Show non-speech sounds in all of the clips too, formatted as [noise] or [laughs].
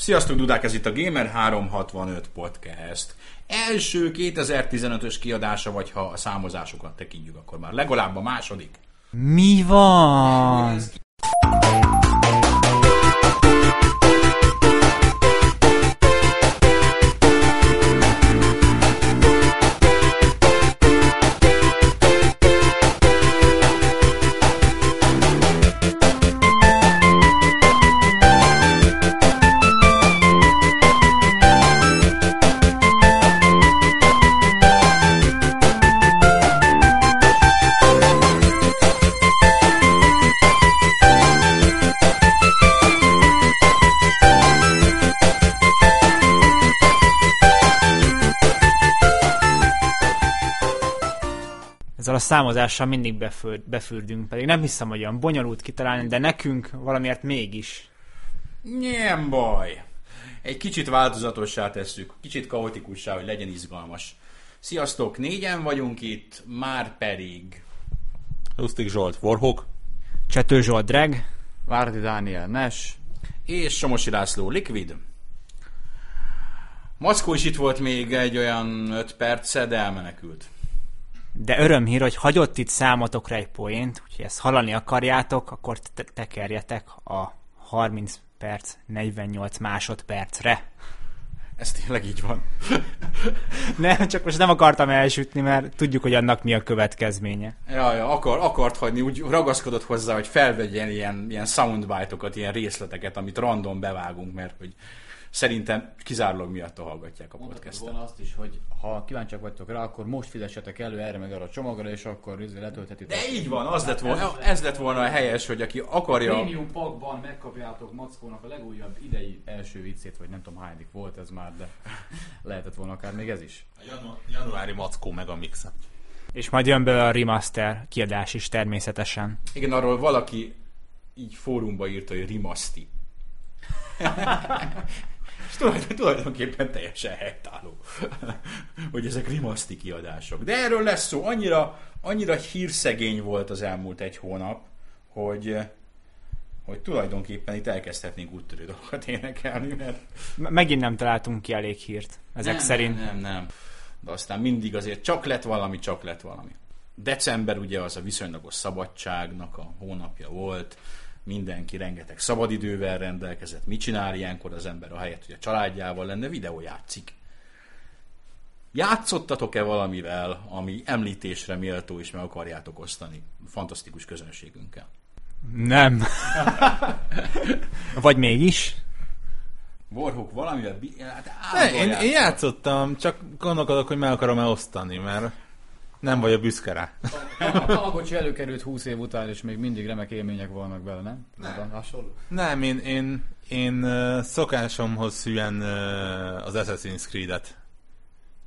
Sziasztok, Dudák, ez itt a Gamer 365 Podcast. Első 2015-ös kiadása, vagy ha a számozásokat tekintjük, akkor már legalább a második. Mi van? Számozással mindig befür, befürdünk, pedig nem hiszem, hogy olyan bonyolult kitalálni, de nekünk valamiért mégis. Nem baj. Egy kicsit változatossá tesszük, kicsit kaotikussá, hogy legyen izgalmas. Sziasztok, négyen vagyunk itt, már pedig... Lustig Zsolt, Warhawk. Csető Zsolt Drag, Várdi Dániel Nes. És Somosi László, Liquid. Mackó is itt volt még egy olyan 5 perce, de elmenekült. De örömhír, hogy hagyott itt számotokra egy poént, úgyhogy ezt hallani akarjátok, akkor te- tekerjetek a 30 perc 48 másodpercre. Ez tényleg így van. [laughs] Nem, csak most nem akartam elsütni, mert tudjuk, hogy annak mi a következménye. Ja, ja, akar, akart hagyni, úgy ragaszkodott hozzá, hogy felvegyen ilyen, ilyen soundbite-okat, ilyen részleteket, amit random bevágunk, mert hogy szerintem kizárólag miatta hallgatják a podcastet. volna azt is, hogy ha kíváncsiak vagytok rá, akkor most fizessetek elő erre meg arra a csomagra, és akkor izé letölthetitek. De így van, az lett volna, ez lett volna a helyes, hogy aki akarja... Premium pakban megkapjátok Mackónak a legújabb idei első viccét, vagy nem tudom hányadik volt ez már, de lehetett volna akár még ez is. A janu- januári Mackó meg a mixa. És majd jön belőle a remaster kiadás is természetesen. Igen, arról valaki így fórumba írta, hogy rimaszti. [laughs] És tulajdon- tulajdonképpen teljesen helytálló, [laughs] hogy ezek rimaszti kiadások. De erről lesz szó. Annyira, annyira hírszegény volt az elmúlt egy hónap, hogy, hogy tulajdonképpen itt elkezdhetnénk úttörő dolgokat énekelni, mert megint nem találtunk ki elég hírt, ezek nem, szerint. Nem, nem, nem. De aztán mindig azért csak lett valami, csak lett valami. December ugye az a viszonylagos szabadságnak a hónapja volt, mindenki rengeteg szabadidővel rendelkezett. Mit csinál ilyenkor az ember, ahelyett, hogy a családjával lenne, videójátszik. Játszottatok-e valamivel, ami említésre méltó és meg akarjátok osztani fantasztikus közönségünkkel? Nem. Vagy mégis? Warhawk valamivel... Bi- hát Ne, én, én játszott. játszottam, csak gondolkodok, hogy meg akarom-e osztani, mert nem vagy a büszke rá. A Tamagocsi előkerült 20 év után, és még mindig remek élmények vannak vele, nem? Nem. Hasonló. Nem, én, én, én szokásomhoz hülyen uh, az Assassin's Creed-et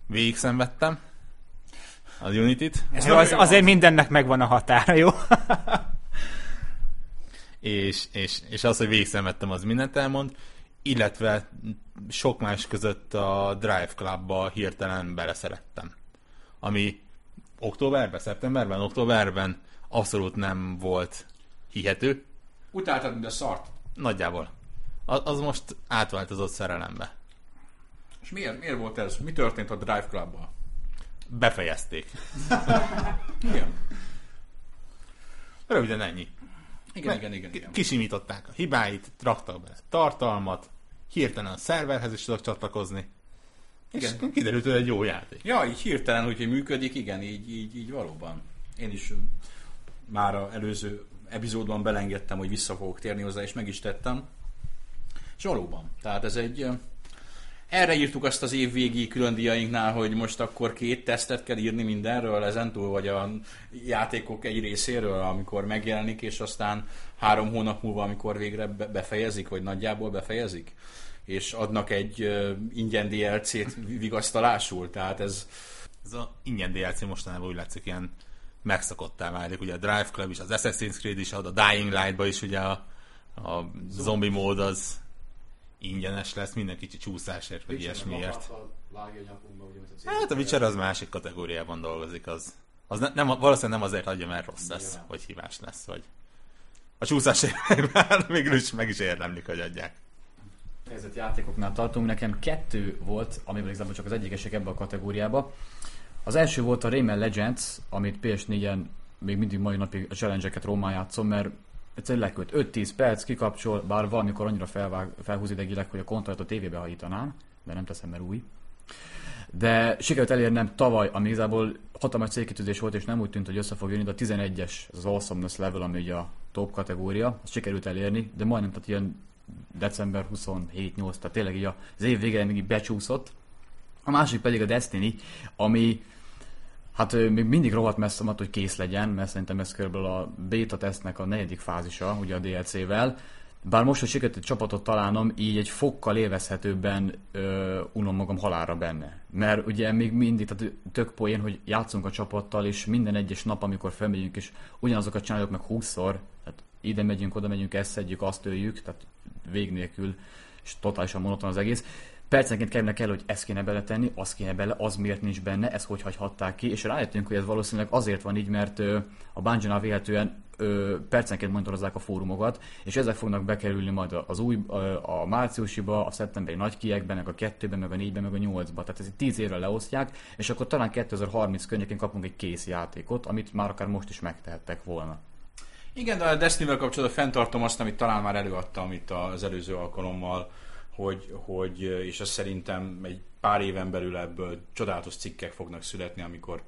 végig szenvedtem. Az Unity-t. Ez Jó, az, jó azért mindennek megvan a határa, jó? és, és, és az, hogy végig szenvedtem, az mindent elmond, illetve sok más között a Drive Clubba hirtelen beleszerettem. Ami októberben, szeptemberben, októberben abszolút nem volt hihető. Utáltad, mint a szart. Nagyjából. Az, az most átváltozott szerelembe. És miért, miért volt ez? Mi történt a Drive Club-ban? Befejezték. [laughs] Igen. Röviden ennyi. Igen, igen, igen, igen. Kisimították a hibáit, raktak be tartalmat, hirtelen a szerverhez is tudok csatlakozni. És Igen. kiderült, hogy egy jó játék. Ja, így hirtelen, hogy működik, igen, így, így, így valóban. Én is már az előző epizódban belengedtem, hogy vissza fogok térni hozzá, és meg is tettem. És valóban. Tehát ez egy... Erre írtuk azt az évvégi különdíjainknál, hogy most akkor két tesztet kell írni mindenről, ezentúl, vagy a játékok egy részéről, amikor megjelenik, és aztán három hónap múlva, amikor végre be- befejezik, vagy nagyjából befejezik, és adnak egy ingyen DLC-t vigasztalásul. Tehát ez, Ez a ingyen DLC mostanában úgy látszik ilyen megszokottá válik. Ugye a Drive Club is, az Assassin's Creed is, a Dying Light-ba is ugye a, a zombi mód az ingyenes lesz, minden kicsi csúszásért, vagy ilyesmiért. Hát a Witcher az másik kategóriában dolgozik, az, az ne, nem, valószínűleg nem azért adja, mert rossz lesz, vagy hibás lesz, vagy a csúszásért [laughs] végül is meg is érdemlik, hogy adják. Befejezett játékoknál tartunk. Nekem kettő volt, amiből igazából csak az egyik esek ebbe a kategóriába. Az első volt a Rayman Legends, amit PS4-en még mindig mai napig a challenge-eket Rómán játszom, mert egyszerűen leköt 5-10 perc, kikapcsol, bár valamikor annyira felvág, felhúz idegileg, hogy a kontrollt a tévébe hajítanám, de nem teszem, mert új. De sikerült elérnem tavaly, ami igazából hatalmas célkitűzés volt, és nem úgy tűnt, hogy össze fog jönni, de a 11-es, az Awesomeness level, ami ugye a top kategória, azt sikerült elérni, de majdnem, tehát ilyen december 27-8, tehát tényleg így az év végén még így becsúszott. A másik pedig a Destiny, ami Hát még mindig rohadt messze hogy kész legyen, mert szerintem ez kb. a beta tesztnek a negyedik fázisa, ugye a DLC-vel. Bár most, hogy sikerült egy csapatot találnom, így egy fokkal élvezhetőbben ö, unom magam halára benne. Mert ugye még mindig, tehát tök poén, hogy játszunk a csapattal, és minden egyes nap, amikor felmegyünk, és ugyanazokat csináljuk meg 20-szor, tehát ide megyünk, oda megyünk, ezt szedjük, azt öljük, tehát vég nélkül, és totálisan monoton az egész percenként kellene kell, hogy ezt kéne beletenni, azt kéne bele, az miért nincs benne, ezt hogy hagyhatták ki, és rájöttünk, hogy ez valószínűleg azért van így, mert a Bungie-nál véletlenül percenként monitorozzák a fórumokat, és ezek fognak bekerülni majd az új, a, a márciusiba, a szeptemberi nagy kiekben, meg a kettőben, meg a négyben, meg a nyolcba. Tehát ez tíz évre leosztják, és akkor talán 2030 környékén kapunk egy kész játékot, amit már akár most is megtehettek volna. Igen, de a Destiny-vel kapcsolatban fenntartom azt, amit talán már előadtam itt az előző alkalommal, hogy, hogy és azt szerintem egy pár éven belül ebből csodálatos cikkek fognak születni, amikor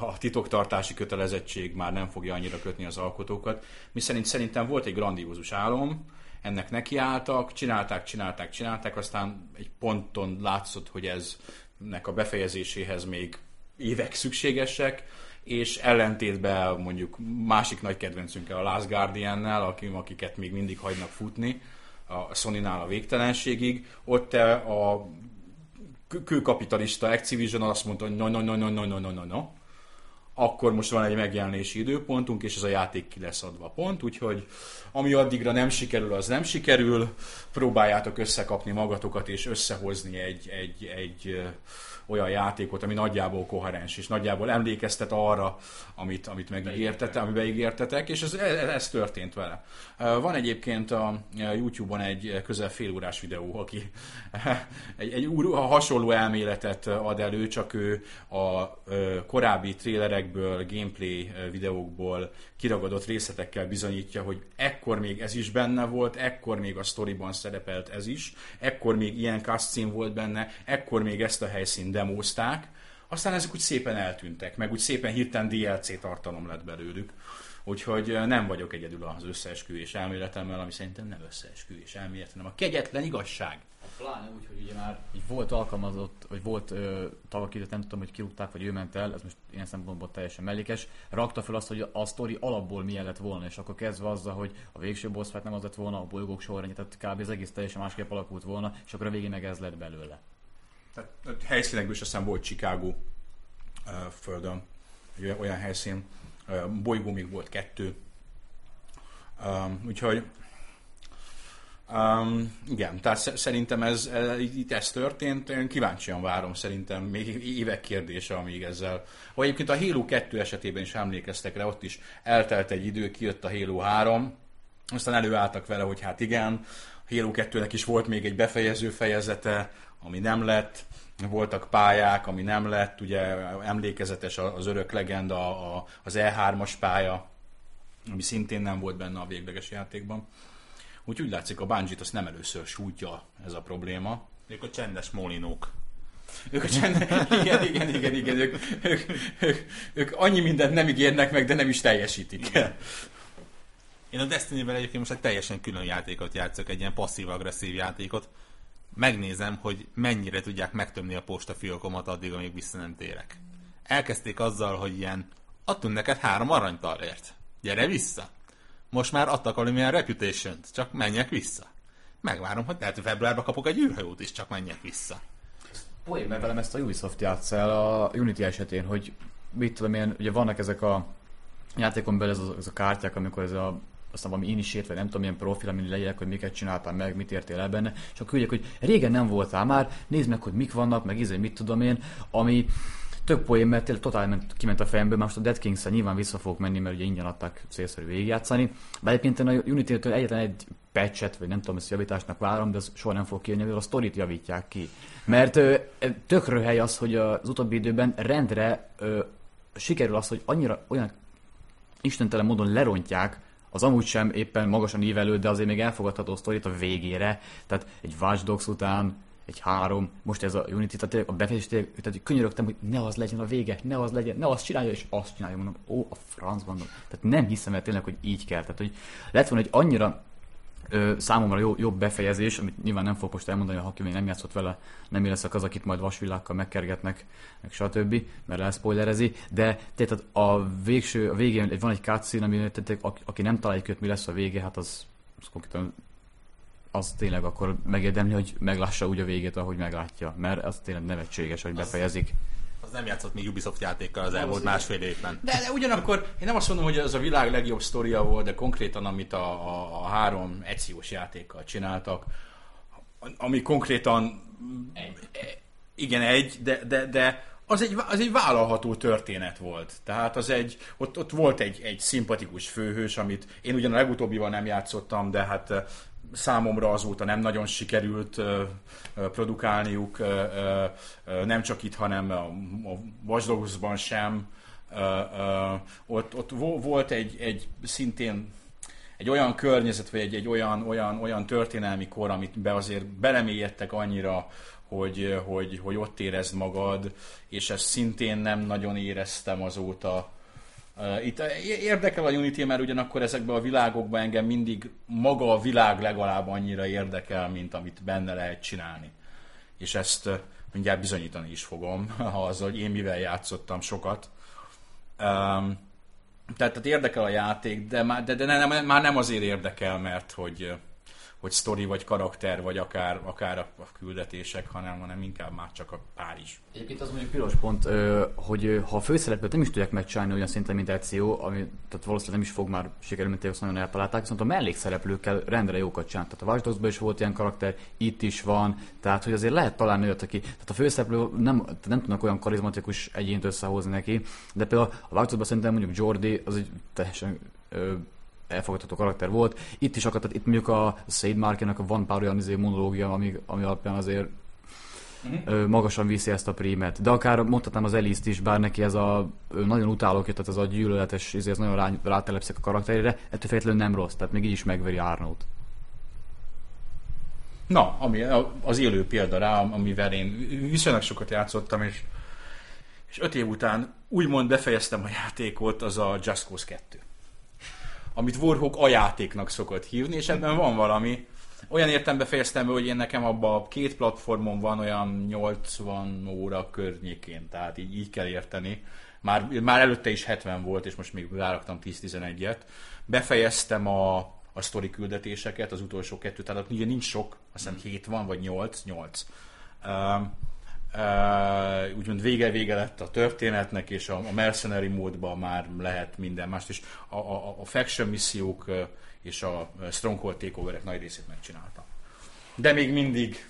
a titoktartási kötelezettség már nem fogja annyira kötni az alkotókat. Mi szerint szerintem volt egy grandiózus álom, ennek nekiálltak, csinálták, csinálták, csinálták, aztán egy ponton látszott, hogy ez nek a befejezéséhez még évek szükségesek, és ellentétben mondjuk másik nagy kedvencünkkel, a Last Guardian-nel, akiket még mindig hagynak futni, a Sony-nál a végtelenségig, ott a kőkapitalista Activision azt mondta, hogy no, no, no, no, no, no, no, no. Akkor most van egy megjelenési időpontunk, és ez a játék ki lesz adva pont, úgyhogy ami addigra nem sikerül, az nem sikerül. Próbáljátok összekapni magatokat, és összehozni egy, egy, egy olyan játékot, ami nagyjából koherens, és nagyjából emlékeztet arra, amit, amit megígértetek, amiben ígértetek, és ez, ez, ez történt vele. Van egyébként a YouTube-on egy közel fél órás videó, aki [laughs] egy, egy hasonló elméletet ad elő, csak ő a korábbi trélerekből, gameplay videókból kiragadott részletekkel bizonyítja, hogy ekkor még ez is benne volt, ekkor még a storyban szerepelt ez is, ekkor még ilyen cutscene volt benne, ekkor még ezt a helyszínt demózták, aztán ezek úgy szépen eltűntek, meg úgy szépen hirtelen DLC tartalom lett belőlük. Úgyhogy nem vagyok egyedül az összeesküvés elméletemmel, ami szerintem nem összeesküvés elmélet, hanem a kegyetlen igazság. Pláne úgy, hogy ugye már így volt alkalmazott, vagy volt ö, talakített, nem tudom, hogy kirúgták, vagy ő ment el, ez most ilyen szempontból teljesen mellékes, rakta fel azt, hogy a sztori alapból milyen lett volna, és akkor kezdve azzal, hogy a végső boss nem az lett volna, a bolygók sorrendje, tehát kb. az egész teljesen másképp alakult volna, és akkor a végén meg ez lett belőle. Tehát helyszínekből is aztán volt Chicago uh, földön, egy olyan helyszín, uh, bolygó még volt kettő, um, úgyhogy Um, igen, tehát szerintem ez, itt ez történt, én kíváncsian várom szerintem, még évek kérdése, amíg ezzel. Vagy egyébként a Halo 2 esetében is emlékeztek rá, ott is eltelt egy idő, kijött a Halo 3, aztán előálltak vele, hogy hát igen, Halo 2-nek is volt még egy befejező fejezete, ami nem lett, voltak pályák, ami nem lett, ugye emlékezetes az örök legenda, az E3-as pálya, ami szintén nem volt benne a végleges játékban. Úgy úgy látszik, a Bungie-t azt nem először sújtja ez a probléma. Ők a csendes molinók. Ők a csendes... [laughs] igen, igen, igen, igen. Ők, ők, ők, ők annyi mindent nem ígérnek meg, de nem is teljesítik. Igen. Én a Destiny-vel egyébként most egy teljesen külön játékot játszok, egy ilyen passzív-agresszív játékot. Megnézem, hogy mennyire tudják megtömni a postafiókomat addig, amíg vissza nem térek. Elkezdték azzal, hogy ilyen adtunk neked három aranytalért. Gyere vissza! Most már adtak valamilyen reputation csak menjek vissza. Megvárom, hogy lehet, hogy februárban kapok egy űrhajót is, csak menjek vissza. Poén, mert velem ezt a Ubisoft játsz el a Unity esetén, hogy mit tudom én, ugye vannak ezek a játékon belül ez a, ez a kártyák, amikor ez a aztán valami initiate, vagy nem tudom, milyen profil, amin legyek, hogy miket csináltál meg, mit értél el benne, és akkor küldjek, hogy régen nem voltál már, nézd meg, hogy mik vannak, meg izé, mit tudom én, ami tök poén, mert tényleg totál ment, kiment a fejemből, most a Dead kings nyilván vissza fogok menni, mert ugye ingyen adták célszerű végigjátszani. De egyébként a Unity-től egyetlen egy patchet, vagy nem tudom, ezt javításnak várom, de az soha nem fog kijönni, mivel a sztorit javítják ki. Mert ö, tök hely az, hogy az utóbbi időben rendre ö, sikerül az, hogy annyira olyan istentelen módon lerontják az amúgy sem éppen magasan ívelő, de azért még elfogadható sztorit a végére. Tehát egy Watch Dogs után, egy három, most ez a Unity, tehát a befejezés, tehát könyörögtem, hogy ne az legyen a vége, ne az legyen, ne azt csinálja, és azt csinálja, mondom, ó, a francban. Tehát nem hiszem el tényleg, hogy így kell. Tehát, hogy lett volna egy annyira ö, számomra jó, jobb befejezés, amit nyilván nem fog most elmondani, ha aki még nem játszott vele, nem leszek az, akit majd vasvillákkal megkergetnek, meg stb., mert elszpoilerezi, de tehát a végső, a végén van egy cutscene, ami tehát, aki nem találja hogy mi lesz a vége, hát az, az konkrétan az tényleg akkor megérdemli, hogy meglássa úgy a végét, ahogy meglátja, mert az tényleg nevetséges, hogy befejezik. Az nem játszott még Ubisoft játékkal az elmúlt másfél évben. De, de ugyanakkor én nem azt mondom, hogy ez a világ legjobb sztoria volt, de konkrétan amit a, a, a három egyszívós játékkal csináltak, ami konkrétan egy. igen egy, de, de, de az egy, az egy vállalható történet volt. Tehát az egy, ott, ott volt egy, egy szimpatikus főhős, amit én ugyan a legutóbbival nem játszottam, de hát számomra azóta nem nagyon sikerült produkálniuk, nem csak itt, hanem a Watch sem. Ott, ott volt egy, egy szintén egy olyan környezet, vagy egy, egy olyan, olyan, olyan történelmi kor, amit be azért belemélyedtek annyira, hogy, hogy, hogy ott érezd magad, és ezt szintén nem nagyon éreztem azóta itt érdekel a Unity, mert ugyanakkor ezekben a világokban engem mindig maga a világ legalább annyira érdekel, mint amit benne lehet csinálni. És ezt mindjárt bizonyítani is fogom, [laughs] ha az, hogy én mivel játszottam sokat. Um, tehát, tehát érdekel a játék, de, már, de, de nem, már nem azért érdekel, mert hogy hogy sztori, vagy karakter, vagy akár, akár a, küldetések, hanem, hanem inkább már csak a pár is. Egyébként az mondjuk piros pont, hogy ha a főszereplőt nem is tudják megcsinálni olyan szinten, mint Ezio, ami tehát valószínűleg nem is fog már sikerülni, mint azt nagyon eltalálták, viszont a mellékszereplőkkel rendre jókat csináltak. Tehát a Watch is volt ilyen karakter, itt is van, tehát hogy azért lehet találni olyat, aki, tehát a főszereplő nem, nem tudnak olyan karizmatikus egyént összehozni neki, de például a Watch szerintem mondjuk Jordi az egy teljesen elfogadható karakter volt. Itt is akadt, itt mondjuk a Széd Márkének van pár olyan izé monológia, ami, ami alapján azért uh-huh. magasan viszi ezt a prímet. De akár mondhatnám az Eliszt is, bár neki ez a nagyon utáló, tehát ez a gyűlöletes, izé, ez nagyon rá, rátelepszik a karakterére, ettől feltétlenül nem rossz, tehát még így is megveri Arnold. Na, ami az élő példa rá, amivel én viszonylag sokat játszottam, és, és öt év után úgymond befejeztem a játékot, az a Just Cause 2 amit Warhawk a játéknak szokott hívni, és ebben van valami. Olyan értembe fejeztem be, hogy én nekem abban a két platformon van olyan 80 óra környékén, tehát így, így kell érteni. Már, már előtte is 70 volt, és most még ráraktam 10-11-et. Befejeztem a, a sztori küldetéseket, az utolsó kettőt, tehát ugye nincs sok, azt hiszem 7 van, vagy 8, 8. Um, Uh, úgymond vége-vége lett a történetnek, és a, a mercenary módban már lehet minden más, és a, a, a faction missziók és a stronghold takeoverek nagy részét megcsináltam. De még mindig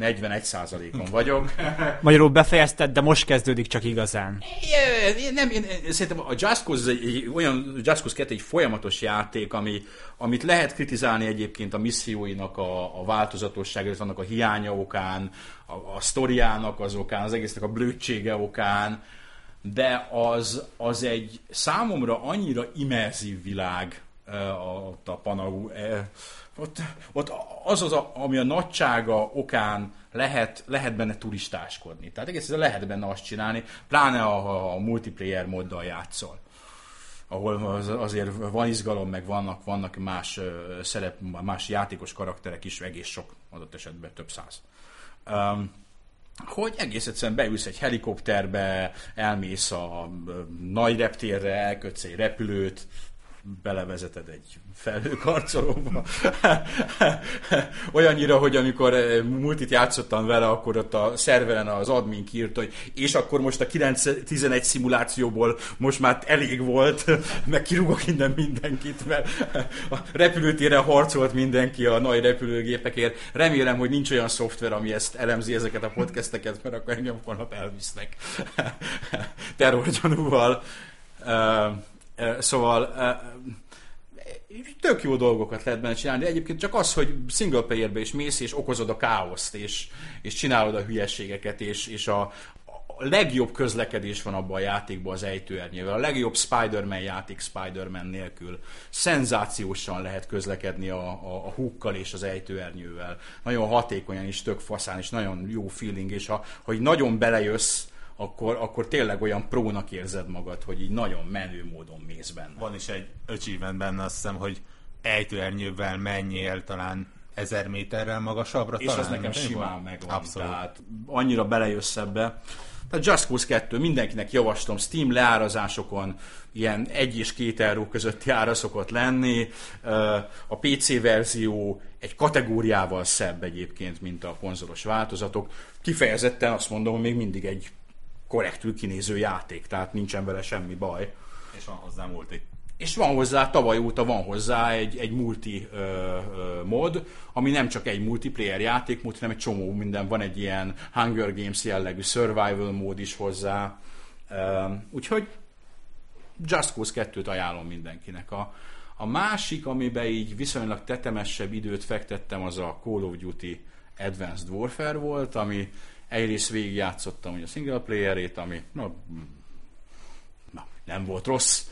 41%-on vagyok. [laughs] Magyarul befejezted, de most kezdődik csak igazán. É, nem, én, szerintem a Just Cause egy, egy olyan Just Cause 2 egy folyamatos játék, ami, amit lehet kritizálni egyébként a misszióinak a, a változatossága, annak a hiánya okán, a, a sztoriának az okán, az egésznek a blödsége okán, de az, az egy számomra annyira immerzív világ, a, a Panau, ott, ott az az, a, ami a nagysága okán lehet, lehet benne turistáskodni. Tehát egész lehet benne azt csinálni, pláne a, a multiplayer móddal játszol ahol az, azért van izgalom, meg vannak, vannak más szerep, más játékos karakterek is, egész sok adott esetben, több száz. Um, hogy egész egyszerűen beülsz egy helikopterbe, elmész a nagy reptérre, elkötsz egy repülőt, belevezeted egy felhőkarcolóba. Olyannyira, hogy amikor eh, multit játszottam vele, akkor ott a szerveren az admin kírt, hogy és akkor most a 9-11 szimulációból most már elég volt, [laughs] meg kirúgok innen mindenkit, mert a repülőtére harcolt mindenki a nagy repülőgépekért. Remélem, hogy nincs olyan szoftver, ami ezt elemzi ezeket a podcasteket, mert akkor engem holnap elvisznek [laughs] terrorgyanúval. Uh, Szóval tök jó dolgokat lehet benne csinálni, de egyébként csak az, hogy single playerbe is mész, és okozod a káoszt, és, és csinálod a hülyeségeket, és, és a, a legjobb közlekedés van abban a játékban az ejtőernyővel. A legjobb Spider-Man játék Spider-Man nélkül. Szenzációsan lehet közlekedni a, a, a húkkal és az ejtőernyővel. Nagyon hatékonyan is, tök faszán, és nagyon jó feeling, és ha, így nagyon belejössz, akkor, akkor tényleg olyan prónak érzed magad, hogy így nagyon menő módon mész benne. Van is egy achievement benne, azt hiszem, hogy ejtőernyővel menjél talán ezer méterrel magasabbra. És talán, az nekem simán van? megvan. Abszolút. Tehát annyira belejössz ebbe. Tehát Just Cause 2 mindenkinek javaslom, Steam leárazásokon ilyen egy és két euró közötti ára szokott lenni. A PC verzió egy kategóriával szebb egyébként, mint a konzolos változatok. Kifejezetten azt mondom, hogy még mindig egy korrektül kinéző játék, tehát nincsen vele semmi baj. És van hozzá multi. És van hozzá, tavaly óta van hozzá egy, egy multi ö, ö, mod, ami nem csak egy multiplayer játékmód, hanem egy csomó minden. Van egy ilyen Hunger Games jellegű survival mód is hozzá. Ö, úgyhogy Just Cause 2-t ajánlom mindenkinek. A, a másik, amiben így viszonylag tetemesebb időt fektettem, az a Call of Duty Advanced Warfare volt, ami egyrészt végigjátszottam ugye a single playerét, ami na, na, nem volt rossz.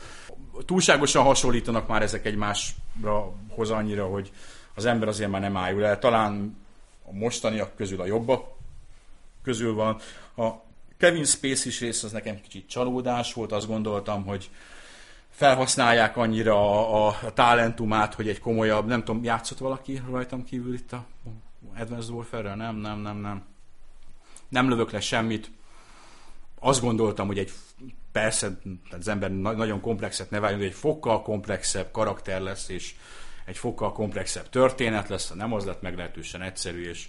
Túlságosan hasonlítanak már ezek egymásra hoz annyira, hogy az ember azért már nem ájul el. Talán a mostaniak közül a jobbak közül van. A Kevin Spacey rész az nekem kicsit csalódás volt, azt gondoltam, hogy felhasználják annyira a, a, talentumát, hogy egy komolyabb, nem tudom, játszott valaki rajtam kívül itt a Advanced Warfare-rel? Nem, nem, nem, nem. Nem lövök le semmit. Azt gondoltam, hogy egy persze, tehát az ember na- nagyon komplexet neveljen, hogy egy fokkal komplexebb karakter lesz, és egy fokkal komplexebb történet lesz, nem az lett meglehetősen egyszerű, és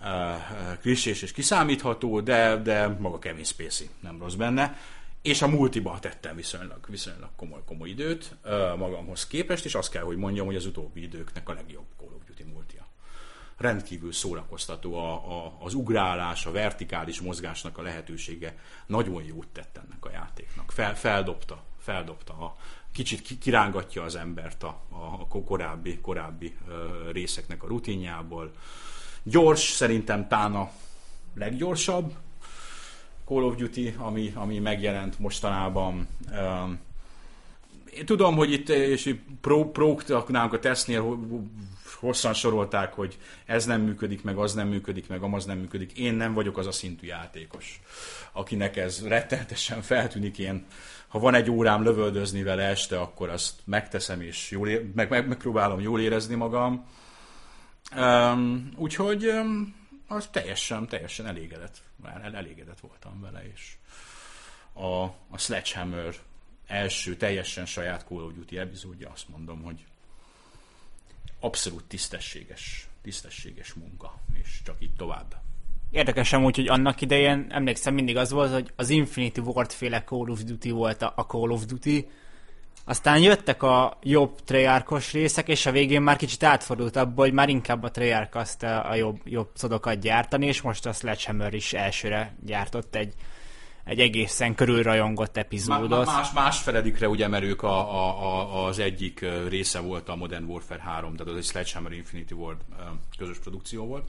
uh, klisés és kiszámítható, de, de maga Kevin Spacey nem rossz benne. És a multiba tettem viszonylag, viszonylag komoly, komoly időt uh, magamhoz képest, és azt kell, hogy mondjam, hogy az utóbbi időknek a legjobb Call of Duty multia. Rendkívül szórakoztató a, a, az ugrálás, a vertikális mozgásnak a lehetősége. Nagyon jót tett ennek a játéknak. Fel, feldobta, feldobta a, kicsit ki- kirángatja az embert a, a korábbi, korábbi részeknek a rutinjából. Gyors, szerintem tán a leggyorsabb Call of Duty, ami, ami megjelent mostanában. Én tudom, hogy itt és prók nálunk a tesztnél hosszan sorolták, hogy ez nem működik, meg az nem működik, meg amaz nem működik. Én nem vagyok az a szintű játékos, akinek ez rettenetesen feltűnik. Én, ha van egy órám lövöldözni vele este, akkor azt megteszem, és jól ér, meg, meg, megpróbálom jól érezni magam. Um, úgyhogy um, az teljesen, teljesen elégedett, el- elégedett voltam vele, és a, a Sledgehammer első teljesen saját Call of Duty epizódja, azt mondom, hogy abszolút tisztességes, tisztességes munka, és csak így tovább. Érdekes úgy, hogy annak idején, emlékszem, mindig az volt, hogy az Infinity Ward féle Call of Duty volt a, Call of Duty, aztán jöttek a jobb Treyarchos részek, és a végén már kicsit átfordult abba, hogy már inkább a Treyarch azt a jobb, jobb szodokat gyártani, és most a Sledgehammer is elsőre gyártott egy, egy egészen körülrajongott epizódot. má- Más, más feledikre ugye, mert ők a, a, a, az egyik része volt a Modern Warfare 3, tehát az egy Sledgehammer Infinity ö, közös produkció volt.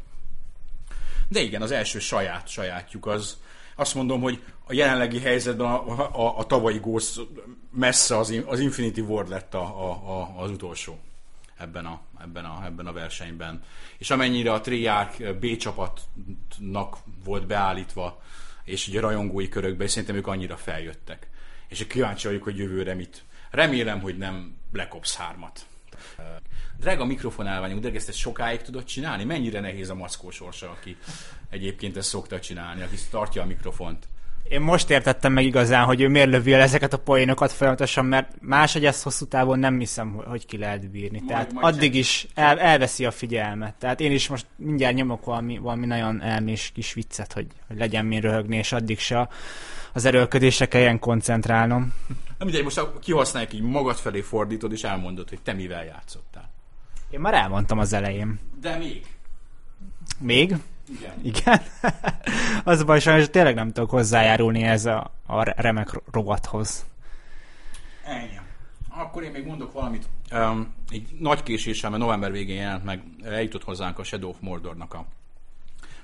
De igen, az első saját sajátjuk az, azt mondom, hogy a jelenlegi helyzetben a, a, a tavalyi Ghost messze az, az Infinity Ward lett a, a, a, az utolsó ebben a, ebben, a, ebben a versenyben. És amennyire a Treyarch B csapatnak volt beállítva, és ugye rajongói körökben, és szerintem ők annyira feljöttek. És kíváncsi vagyok, hogy jövőre mit. Remélem, hogy nem Black Ops 3-at. Drága mikrofonálványunk, de ezt sokáig tudod csinálni? Mennyire nehéz a mackó sorsa, aki egyébként ezt szokta csinálni, aki tartja a mikrofont? Én most értettem meg igazán, hogy ő miért lövi el ezeket a poénokat folyamatosan, mert máshogy ezt hosszú távon nem hiszem, hogy ki lehet bírni. Majd- Tehát majd addig is el, elveszi a figyelmet. Tehát én is most mindjárt nyomok valami, valami nagyon elmés kis viccet, hogy, hogy legyen mi röhögni, és addig se az erőlködésre kelljen koncentrálnom. Nem mindegy, most kihasználják így magad felé fordítod, és elmondod, hogy te mivel játszottál. Én már elmondtam az elején. De még. Még? Igen. Igen. [laughs] az a baj, sajnos tényleg nem tudok hozzájárulni ez a, a remek rovathoz. Ennyi. Akkor én még mondok valamit. Um, egy nagy késéssel, mert november végén jelent meg, eljutott hozzánk a Shadow of Mordornak a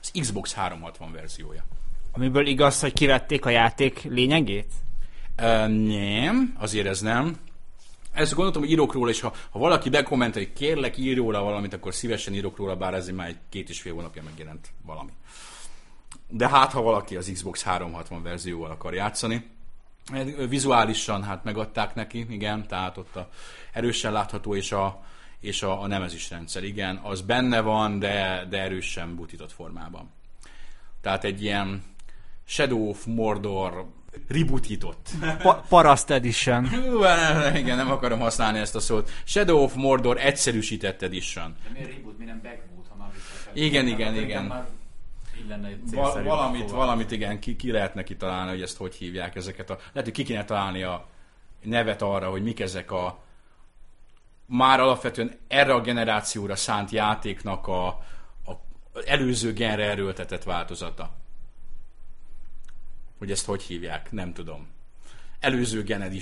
az Xbox 360 verziója. Amiből igaz, hogy kivették a játék lényegét? Uh, nem, azért ez nem. Ezt gondoltam, hogy írok róla, és ha, ha valaki bekommenteli, hogy kérlek, ír róla valamit, akkor szívesen írok róla, bár ez már egy két és fél hónapja megjelent valami. De hát, ha valaki az Xbox 360 verzióval akar játszani, vizuálisan hát megadták neki, igen, tehát ott a erősen látható, és a, és a, a nemezis rendszer, igen, az benne van, de, de erősen butított formában. Tehát egy ilyen Shadow of Mordor rebootított. Pa- Paraszt Edition. Hú, igen, nem akarom használni ezt a szót. Shadow of Mordor egyszerűsített edition. De miért reboot, mi nem backboot, ha már Igen, igen, igen. Már így lenne Va- valamit, valamit igen, ki, ki lehetne kitalálni, hogy ezt hogy hívják ezeket a... Lehet, hogy ki kéne találni a nevet arra, hogy mik ezek a már alapvetően erre a generációra szánt játéknak a, a előző genre erőltetett változata. Hogy ezt hogy hívják, nem tudom. Előző Gen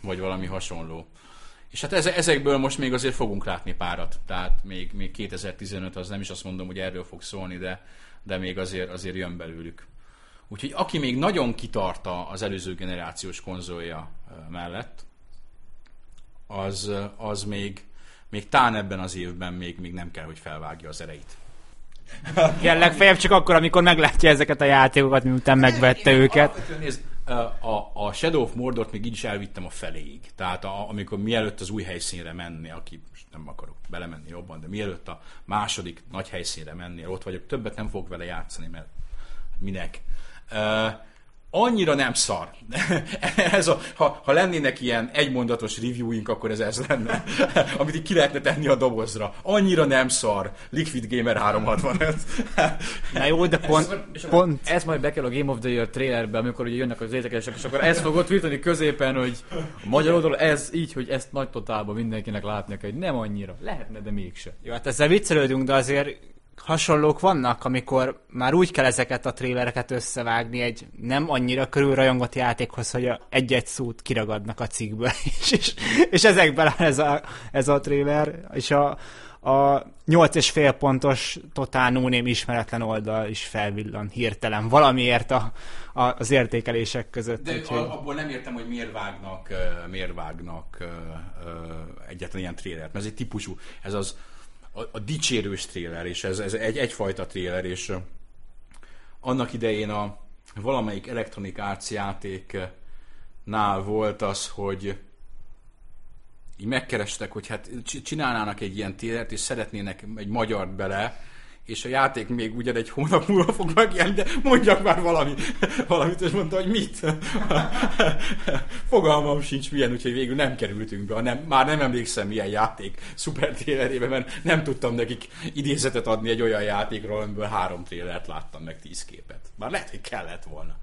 vagy valami hasonló. És hát ezekből most még azért fogunk látni párat. Tehát még, még 2015 az nem is azt mondom, hogy erről fog szólni, de, de még azért, azért jön belőlük. Úgyhogy aki még nagyon kitarta az előző generációs konzolja mellett, az, az még, még tán ebben az évben még, még nem kell, hogy felvágja az ereit. Igen, legfeljebb csak akkor, amikor meglátja ezeket a játékokat, miután megvette Én, őket. Nézd, a, a Shadow of Mordort még így is elvittem a feléig. Tehát a, amikor mielőtt az új helyszínre menni, aki most nem akarok belemenni jobban, de mielőtt a második nagy helyszínre menni, ott vagyok, többet nem fogok vele játszani, mert minek. Uh, annyira nem szar. [laughs] ez a, ha, ha lennének ilyen egymondatos reviewink, akkor ez ez lenne. [laughs] Amit így ki lehetne tenni a dobozra. Annyira nem szar. Liquid Gamer 365. [laughs] Na jó, de pont, És akkor pont Ez majd bekerül a Game of the Year trailerbe, amikor ugye jönnek az értékelések, és akkor ez fog ott virtani középen, hogy a magyar oldalon ez így, hogy ezt nagy totálban mindenkinek látnia kell, hogy nem annyira. Lehetne, de mégse. Jó, hát ezzel viccelődünk, de azért hasonlók vannak, amikor már úgy kell ezeket a trélereket összevágni egy nem annyira körülrajongott játékhoz, hogy a egy-egy szót kiragadnak a cikkből, [laughs] és, és, és ezekben áll ez a, ez a tréler, és a, a 8,5 pontos totál no ismeretlen oldal is felvillan hirtelen valamiért a, a, az értékelések között. De úgyhogy... abból nem értem, hogy miért vágnak, miért vágnak egyetlen ilyen trélert. Mert ez egy típusú, ez az a, a dicsérős tréler, és ez, ez egy, egyfajta tréler, és annak idején a valamelyik Electronic játéknál volt az, hogy így megkerestek, hogy hát csinálnának egy ilyen télert, és szeretnének egy magyart bele, és a játék még ugyan egy hónap múlva fog megjelenni, de mondjak már valami, valamit, és mondta, hogy mit. Fogalmam sincs milyen, úgyhogy végül nem kerültünk be, nem, már nem emlékszem milyen játék szuper trélerébe, mert nem tudtam nekik idézetet adni egy olyan játékról, amiből három trélert láttam, meg tíz képet. Már lehet, hogy kellett volna.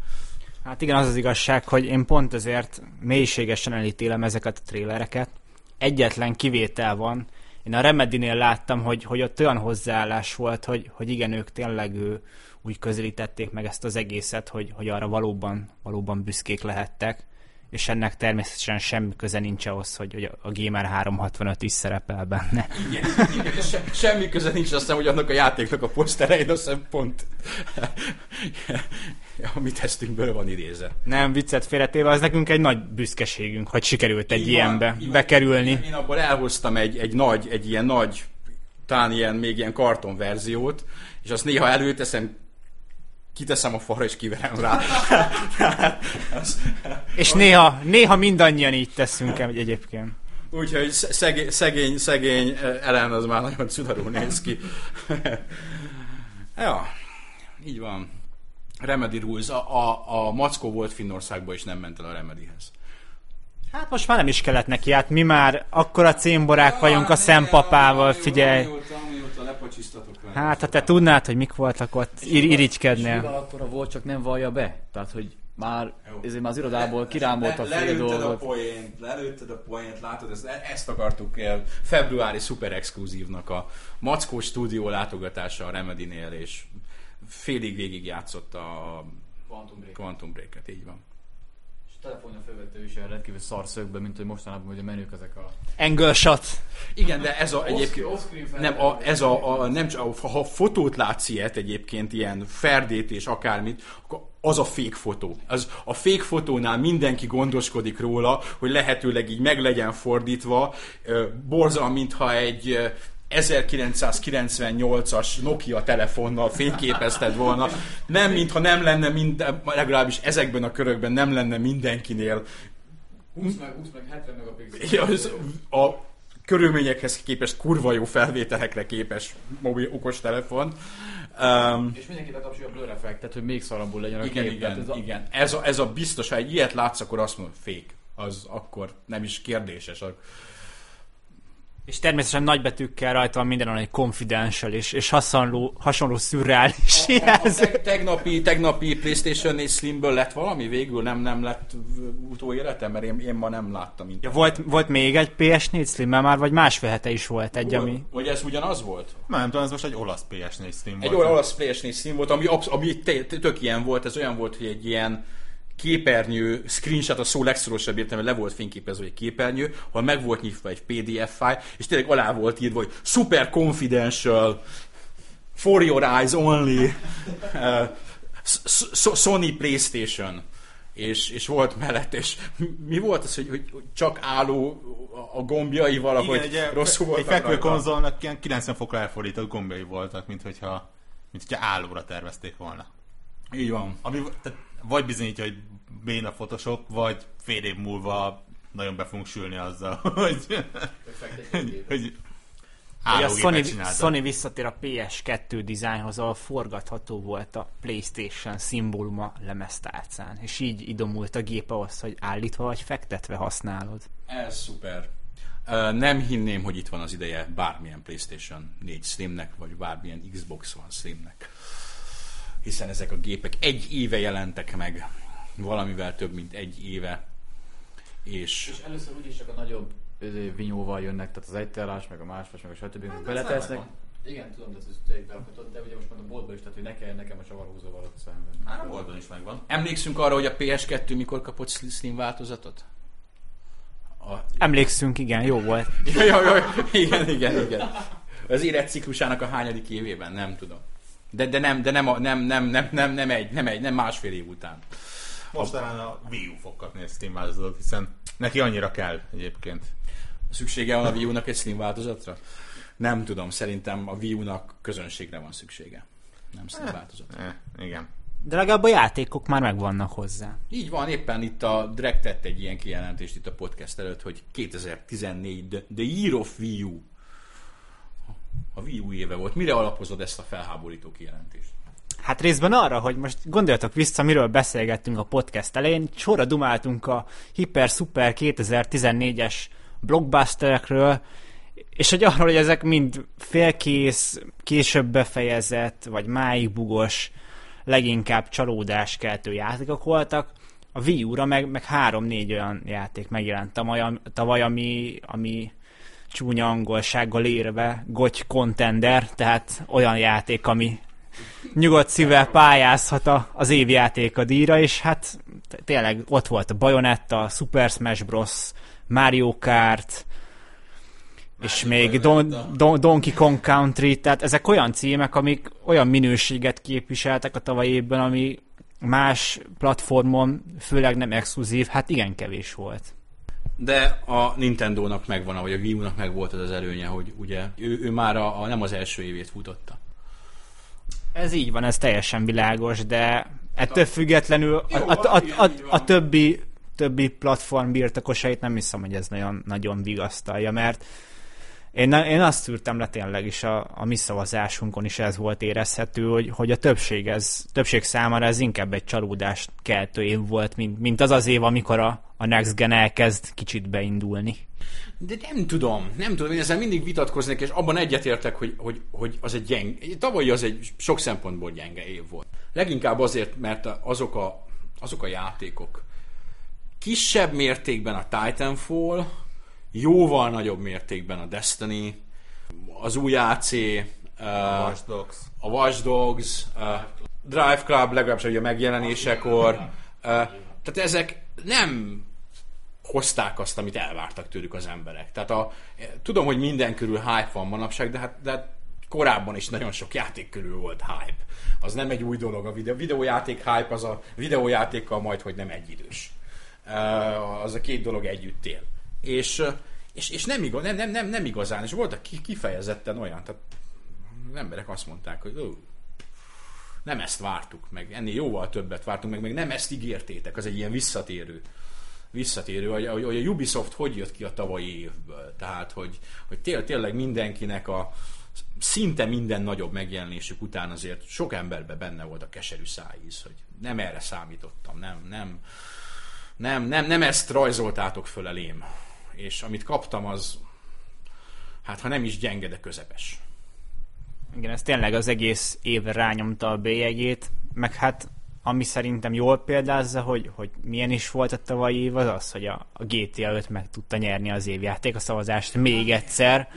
Hát igen, az az igazság, hogy én pont ezért mélységesen elítélem ezeket a trélereket. Egyetlen kivétel van, én a Remedy-nél láttam, hogy, hogy ott olyan hozzáállás volt, hogy, hogy igen, ők tényleg ő, úgy közelítették meg ezt az egészet, hogy, hogy arra valóban, valóban büszkék lehettek, és ennek természetesen semmi köze nincs ahhoz, hogy, hogy a Gamer 365 is szerepel benne. Igen, igen se, semmi köze nincs, aztán, hogy annak a játéknak a poszterein, azt hiszem pont [laughs] a mi tesztünkből van idéze. Nem, viccet félretéve, az nekünk egy nagy büszkeségünk, hogy sikerült egy Így ilyenbe van. bekerülni. Én, én abból elhoztam egy, egy nagy, egy ilyen nagy, talán ilyen, még ilyen karton verziót, és azt néha előteszem, kiteszem a falra és kiverem rá. [laughs] És néha, néha mindannyian így teszünk egyébként. úgyhogy szegény, szegény, szegény Ellen az már nagyon cudarul néz ki. [laughs] ja, így van. Remedy Rules. A, a, a Mackó volt Finnországban, és nem ment el a Remedyhez. Hát most már nem is kellett neki, hát mi már akkora cémborák vagyunk a szempapával, figyelj. Hát, ha te tudnád, hogy mik voltak ott, ir- És irigykednél. akkora volt, csak nem vallja be. Tehát, hogy már, ezért már az irodából kirámolta a fél lelőtted a dolgot. poént, lelőtted a poént, látod, ezt, ezt akartuk el februári szuper exkluzívnak a Mackó stúdió látogatása a Remedy-nél, és félig végig játszott a Quantum Break. Quantum Break-et, így van. Telefonja felvettő is ilyen rendkívül szarszögben, mint hogy mostanában hogy a menők ezek a... Angle shot. Igen, de ez a egyébként... Nem, a, ez a, a, nem csak, ha fotót látsz ilyet egyébként, ilyen ferdét és akármit, akkor az a fake fotó. Az, a fake fotónál mindenki gondoskodik róla, hogy lehetőleg így meg legyen fordítva. Borzal, mintha egy 1998-as Nokia telefonnal fényképezted volna. Nem, mintha nem lenne minden, legalábbis ezekben a körökben nem lenne mindenkinél 20 meg, 20 meg 70 megapixel. Ja, az a körülményekhez képest kurva jó felvételekre képes mobil okostelefon. Um, És mindenki betapsolja a blur effektet, hogy még szarabbul legyen a igen, kép. Igen, ez a... igen. Ez a, ez a biztos, ha egy ilyet látsz, akkor azt mondod, fake. Az akkor nem is kérdéses. És természetesen nagybetűkkel rajta van mindenhol egy confidential és, és hasonló, hasonló szürreális A, a jelző. teg- tegnapi, tegnapi PlayStation 4 Slimből lett valami végül? Nem, nem lett utóéletem, mert én, én ma nem láttam. Ja, volt, volt még egy PS4 slim már, vagy másfél hete is volt egy, ami... Vagy ez ugyanaz volt? Már nem tudom, ez most egy olasz PS4 stream Egy volt. olyan olasz PS4 szín volt, ami, absz- ami tök ilyen volt, ez olyan volt, hogy egy ilyen képernyő, screenshot a szó legszorosabb értelme, le volt fényképezve egy képernyő, ahol meg volt nyitva egy PDF file, és tényleg alá volt írva, hogy super confidential, for your eyes only, [laughs] uh, S- Sony PlayStation. És, és volt mellett, és mi volt az, hogy, hogy csak álló a gombjai valahogy Igen, egy, ilyen- rosszul egy voltak fekvő rajta. konzolnak ilyen 90 fokra elfordított gombjai voltak, mint hogyha, mint hogyha állóra tervezték volna. Így van. Ami tehát vagy bizonyítja, hogy béna Photoshop, vagy fél év múlva nagyon be fogunk sülni azzal, [laughs] hogy, hogy, hogy a Sony. Sony visszatér a PS2 dizájnhoz, ahol forgatható volt a PlayStation szimbóluma lemeztárcán. És így idomult a gép ahhoz, hogy állítva vagy fektetve használod. Ez szuper. Nem hinném, hogy itt van az ideje bármilyen PlayStation 4 Slimnek, vagy bármilyen Xbox One Slimnek. Hiszen ezek a gépek egy éve jelentek meg. Valamivel több, mint egy éve. És És először úgyis csak a nagyobb ö, vinyóval jönnek, tehát az egyterás, meg a másfas, meg a stb. Hát, beletesznek. Igen, tudom, de ez egy berakhatod, de ugye most már a boltban is, tehát hogy ne kelljen nekem a csavarhúzóval ott szemben. Már a Goldon is megvan. emlékszünk arra, hogy a PS2 mikor kapott Slim változatot? A... Emlékszünk, igen, jó volt. Ja, ja, ja, igen, igen, igen. Az életciklusának a hányadik évében? Nem tudom. De, de, nem, de nem, a, nem, nem, nem, nem, nem, egy, nem egy, nem másfél év után. Most talán a Wii U fog kapni egy Steam változatot, hiszen neki annyira kell egyébként. Szüksége van a Wii U-nak egy Slim változatra? Nem tudom, szerintem a Wii U-nak közönségre van szüksége. Nem Slim változat. Eh, igen. De legalább a játékok már megvannak hozzá. Így van, éppen itt a Drek tett egy ilyen kijelentést itt a podcast előtt, hogy 2014 the, the Year of Wii U. A Wii U éve volt. Mire alapozod ezt a felháborító kijelentést? Hát részben arra, hogy most gondoljatok vissza, miről beszélgettünk a podcast elején, sorra dumáltunk a Hyper Super 2014-es blockbusterekről, és hogy arról, hogy ezek mind félkész, később befejezett, vagy máig bugos, leginkább csalódáskeltő játékok voltak. A Wii U-ra meg, meg három-négy olyan játék megjelent tavaly, tavaly ami, ami csúnya angolsággal érve goty contender, tehát olyan játék, ami nyugodt szívvel pályázhat a, az évjáték a díjra, és hát tényleg ott volt a Bayonetta, Super Smash Bros, Mario Kart, és még Don, Don, Donkey Kong Country, tehát ezek olyan címek, amik olyan minőséget képviseltek a tavalyi évben, ami más platformon, főleg nem exkluzív, hát igen kevés volt. De a Nintendo-nak megvan, vagy a Wii U-nak meg volt az az előnye, hogy ugye ő, ő már a, a, nem az első évét futotta. Ez így van, ez teljesen világos, de ettől függetlenül a, a, a, a, a többi, többi platform birtokosait nem hiszem, hogy ez nagyon, nagyon vigasztalja, mert én, én azt szűrtem le tényleg is a, a mi szavazásunkon is ez volt érezhető, hogy, hogy a többség, ez, többség számára ez inkább egy csalódást keltő év volt, mint, mint az az év, amikor a, a Next Gen elkezd kicsit beindulni. De nem tudom, nem tudom, én ezzel mindig vitatkoznék, és abban egyetértek, hogy, hogy, hogy az egy gyenge, tavalyi az egy sok szempontból gyenge év volt. Leginkább azért, mert azok a, azok a játékok kisebb mértékben a Titanfall, jóval nagyobb mértékben a Destiny, az új AC, uh, Watch Dogs. a Watch Dogs, uh, Drive Club legalábbis ugye a megjelenésekor, uh, tehát ezek, nem hozták azt, amit elvártak tőlük az emberek. Tehát a, tudom, hogy minden körül hype van manapság, de hát, de hát korábban is nagyon sok játék körül volt hype. Az nem egy új dolog a videó. videójáték hype, az a videójátékkal majd, hogy nem egyidős. Uh, az a két dolog együtt él. És, és, és nem, igaz, nem, nem, nem, nem igazán, és voltak kifejezetten olyan, tehát az emberek azt mondták, hogy ó, nem ezt vártuk meg, ennél jóval többet vártunk meg, meg nem ezt ígértétek, az egy ilyen visszatérő visszatérő, hogy, hogy a Ubisoft hogy jött ki a tavalyi évből. Tehát, hogy, hogy té- tényleg mindenkinek a szinte minden nagyobb megjelenésük után azért sok emberben benne volt a keserű szájíz, hogy nem erre számítottam, nem, nem, nem, nem, nem ezt rajzoltátok föl elém. És amit kaptam, az hát ha nem is gyenge, de közepes. Igen, ez tényleg az egész év rányomta a bélyegét, meg hát ami szerintem jól példázza, hogy, hogy milyen is volt a tavalyi év, az az, hogy a, a GTA 5 meg tudta nyerni az évjáték a szavazást még egyszer.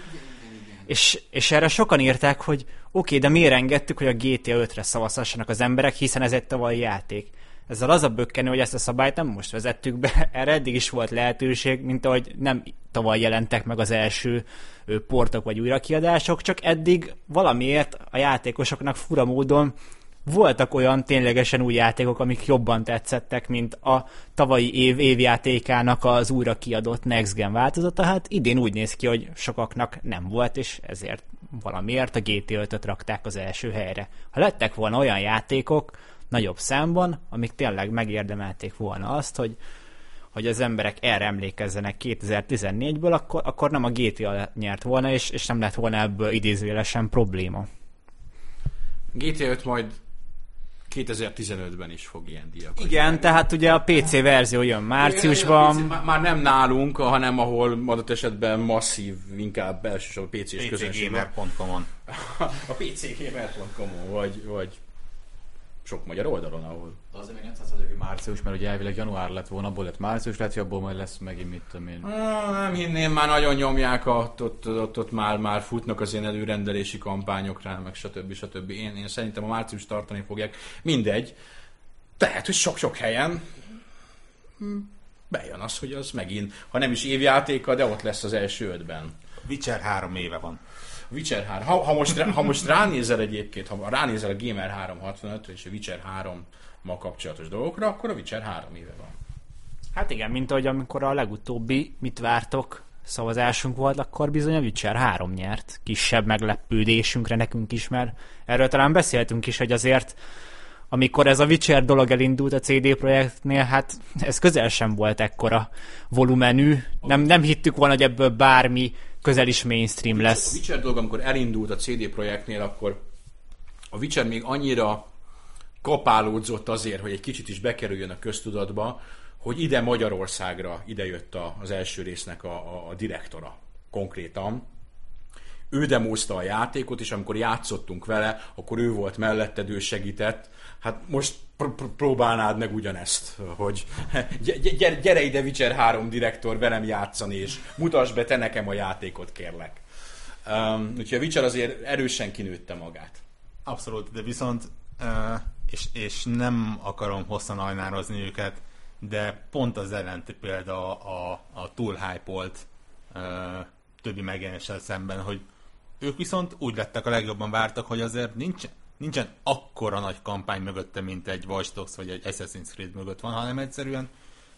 És, és erre sokan írták, hogy oké, okay, de miért engedtük, hogy a GTA 5-re szavazhassanak az emberek, hiszen ez egy tavalyi játék. Ezzel az a bökkenő, hogy ezt a szabályt nem most vezettük be, [laughs] erre eddig is volt lehetőség, mint ahogy nem tavaly jelentek meg az első portok vagy újrakiadások, csak eddig valamiért a játékosoknak fura módon voltak olyan ténylegesen új játékok, amik jobban tetszettek, mint a tavalyi év évjátékának az újra kiadott Next Gen változata. Hát idén úgy néz ki, hogy sokaknak nem volt, és ezért valamiért a GT 5 rakták az első helyre. Ha lettek volna olyan játékok nagyobb számban, amik tényleg megérdemelték volna azt, hogy hogy az emberek erre emlékezzenek 2014-ből, akkor, akkor nem a GTA nyert volna, és, és nem lett volna ebből idézőjelesen probléma. GTA 5 majd 2015-ben is fog ilyen díjakat. Igen, tehát ugye a PC verzió jön márciusban. PC, már nem nálunk, hanem ahol adott esetben masszív, inkább elsősorban PC-s közönségben. pcgamer.com-on. [laughs] a pcgamer.com-on, vagy, vagy sok magyar oldalon, ahol... De azért még nem hogy március, mert ugye elvileg január lett volna, abból lett március, lehet, hogy abból majd lesz megint mit tudom én. Nem hinném, már nagyon nyomják, ott, ott, ott, ott már, már futnak az én előrendelési kampányok rá, meg stb. stb. Én, én szerintem a március tartani fogják. Mindegy. Tehát, hogy sok-sok helyen hm, bejön az, hogy az megint, ha nem is évjátéka, de ott lesz az első ötben. Witcher három éve van. Witcher 3. Ha, ha, most, ha most ránézel egyébként, ha ránézel a Gamer 365-re és a Witcher 3 ma kapcsolatos dolgokra, akkor a Witcher 3 éve van. Hát igen, mint ahogy amikor a legutóbbi mit vártok szavazásunk volt, akkor bizony a Witcher 3 nyert. Kisebb meglepődésünkre nekünk is, mert erről talán beszéltünk is, hogy azért amikor ez a Witcher dolog elindult a CD projektnél, hát ez közel sem volt ekkora volumenű. Nem, nem hittük volna, hogy ebből bármi közel is mainstream lesz. A Witcher dolog, amikor elindult a CD projektnél, akkor a Witcher még annyira kapálódzott azért, hogy egy kicsit is bekerüljön a köztudatba, hogy ide Magyarországra ide jött a, az első résznek a, a, a direktora konkrétan. Ő demózta a játékot, és amikor játszottunk vele, akkor ő volt melletted, ő segített. Hát most pr- pr- próbálnád meg ugyanezt, hogy [laughs] gyere, gyere ide Witcher 3 direktor velem játszani, és mutasd be te nekem a játékot, kérlek. Um, úgyhogy a Witcher azért erősen kinőtte magát. Abszolút, de viszont uh, és, és nem akarom hosszan ajnározni őket, de pont az ellenti példa a, a, a túl hype uh, többi megjelenéssel szemben, hogy ők viszont úgy lettek a legjobban vártak, hogy azért nincs, nincsen akkora nagy kampány mögötte, mint egy Watch Dogs vagy egy Assassin's Creed mögött van, hanem egyszerűen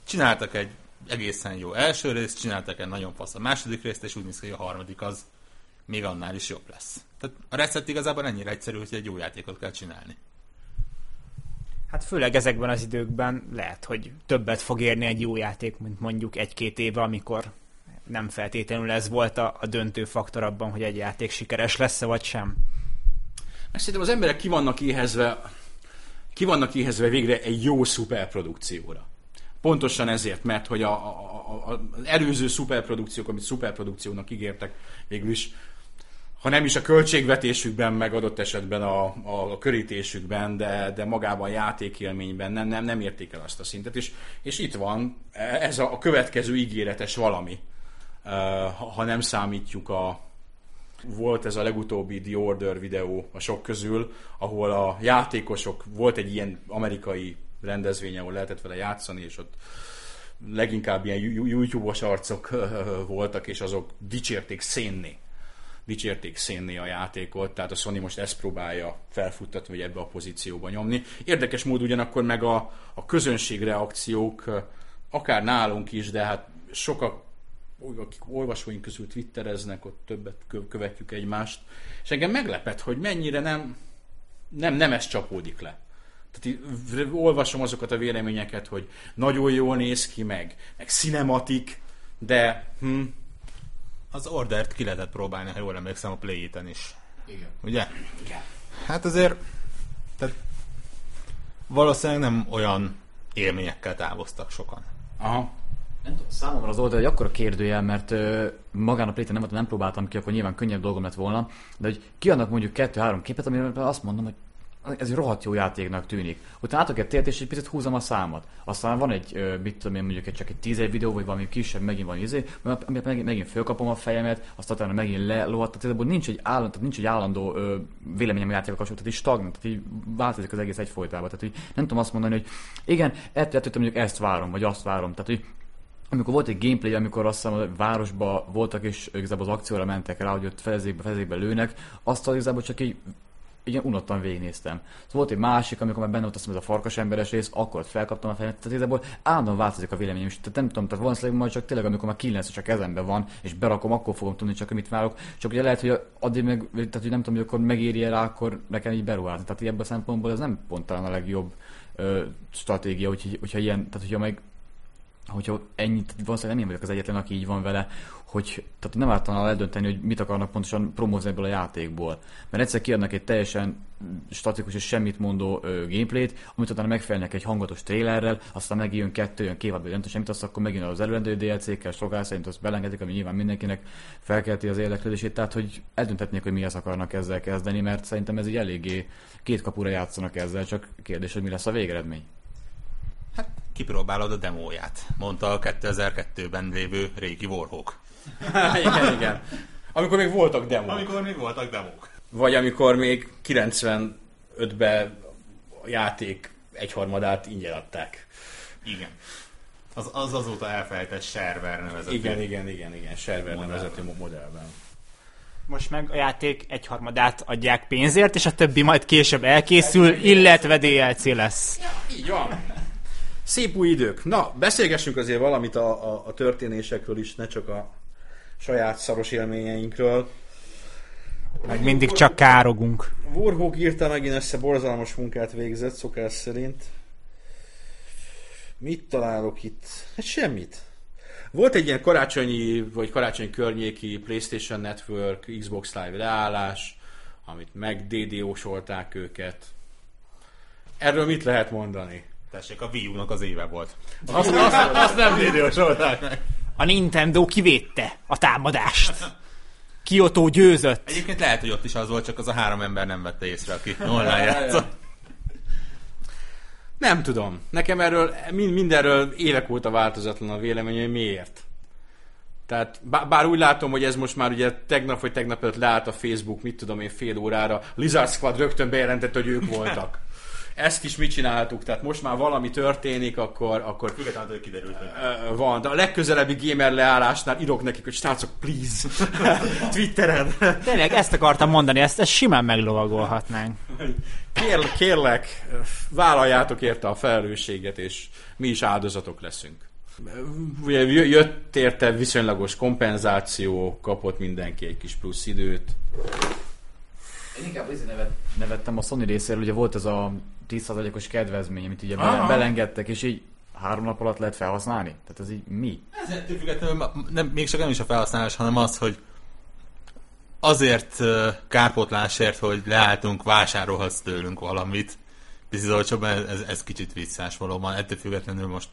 csináltak egy egészen jó első részt, csináltak egy nagyon fasz a második részt, és úgy néz ki, hogy a harmadik az még annál is jobb lesz. Tehát a recept igazából ennyire egyszerű, hogy egy jó játékot kell csinálni. Hát főleg ezekben az időkben lehet, hogy többet fog érni egy jó játék, mint mondjuk egy-két éve, amikor nem feltétlenül ez volt a, a döntő faktor abban, hogy egy játék sikeres lesz-e vagy sem. Szerintem az emberek ki vannak éhezve, ki vannak éhezve végre egy jó szuperprodukcióra. Pontosan ezért, mert hogy a, a, a, az előző szuperprodukciók, amit szuperprodukciónak ígértek, végül is ha nem is a költségvetésükben, meg adott esetben a, a, a körítésükben, de, de magában a játékélményben nem, nem, nem érték el azt a szintet. És, és itt van ez a, a következő ígéretes valami, ha, ha nem számítjuk a, volt ez a legutóbbi The Order videó a sok közül, ahol a játékosok, volt egy ilyen amerikai rendezvény, ahol lehetett vele játszani, és ott leginkább ilyen YouTube-os arcok voltak, és azok dicsérték szénni dicsérték szénné a játékot, tehát a Sony most ezt próbálja felfuttatni, vagy ebbe a pozícióba nyomni. Érdekes mód ugyanakkor meg a, a közönség reakciók, akár nálunk is, de hát sokak, akik olvasóink közül twittereznek, ott többet követjük egymást, és engem meglepett, hogy mennyire nem, nem, nem ez csapódik le. Tehát olvasom azokat a véleményeket, hogy nagyon jól néz ki, meg, meg cinematik, de hm, az ordert ki lehetett próbálni, ha jól emlékszem, a play is. Igen. Ugye? Igen. Hát azért tehát valószínűleg nem olyan élményekkel távoztak sokan. Aha. Nem tudom, számomra az oldal egy akkora kérdőjel, mert ö, magán a play nem, nem próbáltam ki, akkor nyilván könnyebb dolgom lett volna, de hogy kiadnak mondjuk kettő-három képet, amiről azt mondom, hogy ez egy rohadt jó játéknak tűnik. Utána átok egy tért, és egy picit húzom a számot. Aztán van egy, mit tudom én, mondjuk egy, csak egy tíz videó, vagy valami kisebb, megint van izé, amit megint, megint fölkapom a fejemet, aztán utána megint lelohadt. Tehát nincs egy, állandó, nincs egy állandó ö, véleményem a játékkal kapcsolatban, tehát így stagnant, tehát így változik az egész egyfolytában. Tehát így nem tudom azt mondani, hogy igen, ettől, ettől mondjuk ezt várom, vagy azt várom. Tehát, hogy amikor volt egy gameplay, amikor azt hiszem a városba voltak, és igazából az akcióra mentek rá, hogy ott fezékbe, fezékbe lőnek, azt az igazából csak így igen, unottan végignéztem. Szóval volt egy másik, amikor már benne volt azt ez a farkas emberes rész, akkor ott felkaptam a fejemet, tehát igazából állandóan változik a véleményem, és tehát nem tudom, tehát valószínűleg majd csak tényleg, amikor már 9 csak kezemben van, és berakom, akkor fogom tudni csak, mit várok. Csak ugye lehet, hogy addig meg, tehát hogy nem tudom, hogy akkor megéri rá, akkor nekem így beruházni. Tehát ebből a szempontból ez nem pont talán a legjobb ö, stratégia, hogy, hogyha ilyen, tehát hogyha meg hogyha ennyit, valószínűleg nem vagyok az egyetlen, aki így van vele, hogy tehát nem általán eldönteni, hogy mit akarnak pontosan promózni ebből a játékból. Mert egyszer kiadnak egy teljesen statikus és semmit mondó ö, gameplayt, amit utána megfelelnek egy hangatos trailerrel, aztán megjön kettő, jön kévad, vagy nem semmit, azt akkor megint az előrendő DLC-kkel, sokkal szerint azt belengedik, ami nyilván mindenkinek felkelti az érdeklődését, tehát hogy eldönthetnék, hogy mihez akarnak ezzel kezdeni, mert szerintem ez így eléggé két kapura játszanak ezzel, csak kérdés, hogy mi lesz a végeredmény. Kipróbálod a demóját, mondta a 2002-ben lévő régi Warhawk. [laughs] igen, igen. Amikor még voltak demók. Amikor még voltak demók. Vagy amikor még 95-ben a játék egyharmadát ingyen adták. Igen. Az, az azóta elfelejtett server nevezetű. Igen, igen, igen, igen, server modellben. nevezetű modellben. Most meg a játék egyharmadát adják pénzért, és a többi majd később elkészül, illetve DLC lesz. Ja, így van. Szép új idők. Na, beszélgessünk azért valamit a, a, a történésekről is, ne csak a saját szaros élményeinkről. Meg mindig csak károgunk. Warhawk írta megint össze borzalmas munkát végzett, szokás szerint. Mit találok itt? Hát semmit. Volt egy ilyen karácsonyi, vagy karácsonyi környéki PlayStation Network, Xbox Live leállás, amit meg DDO-solták őket. Erről mit lehet mondani? Tessék, a Wii U-nak az éve volt. Azt, azt, azt nem DDO-solták meg. A Nintendo kivédte a támadást. Kyoto győzött. Egyébként lehet, hogy ott is az volt, csak az a három ember nem vette észre, aki online játszott. Nem tudom. Nekem erről, mindenről évek óta változatlan a vélemény, hogy miért. Tehát bár úgy látom, hogy ez most már ugye tegnap vagy tegnap előtt leállt a Facebook, mit tudom én, fél órára, Lizard Squad rögtön bejelentett, hogy ők voltak ezt is mit csináltuk, tehát most már valami történik, akkor... akkor Függetlenül, hogy kiderült. Van, de a legközelebbi gamer leállásnál írok nekik, hogy srácok, please, [laughs] Twitteren. Tényleg ezt akartam mondani, ezt, ezt simán meglovagolhatnánk. Kér, kérlek, vállaljátok érte a felelősséget, és mi is áldozatok leszünk. Ugye jött érte viszonylagos kompenzáció, kapott mindenki egy kis plusz időt. Én inkább azért nevet, nevettem a Sony részéről, ugye volt ez a 10%-os kedvezmény, amit ugye Aha. belengedtek, és így három nap alatt lehet felhasználni? Tehát ez így mi? Ez függetlenül nem, még csak nem is a felhasználás, hanem az, hogy azért kárpótlásért, hogy leálltunk, vásárolhatsz tőlünk valamit. Picit olcsóban ez, ez, ez kicsit visszás valóban. Ettől függetlenül most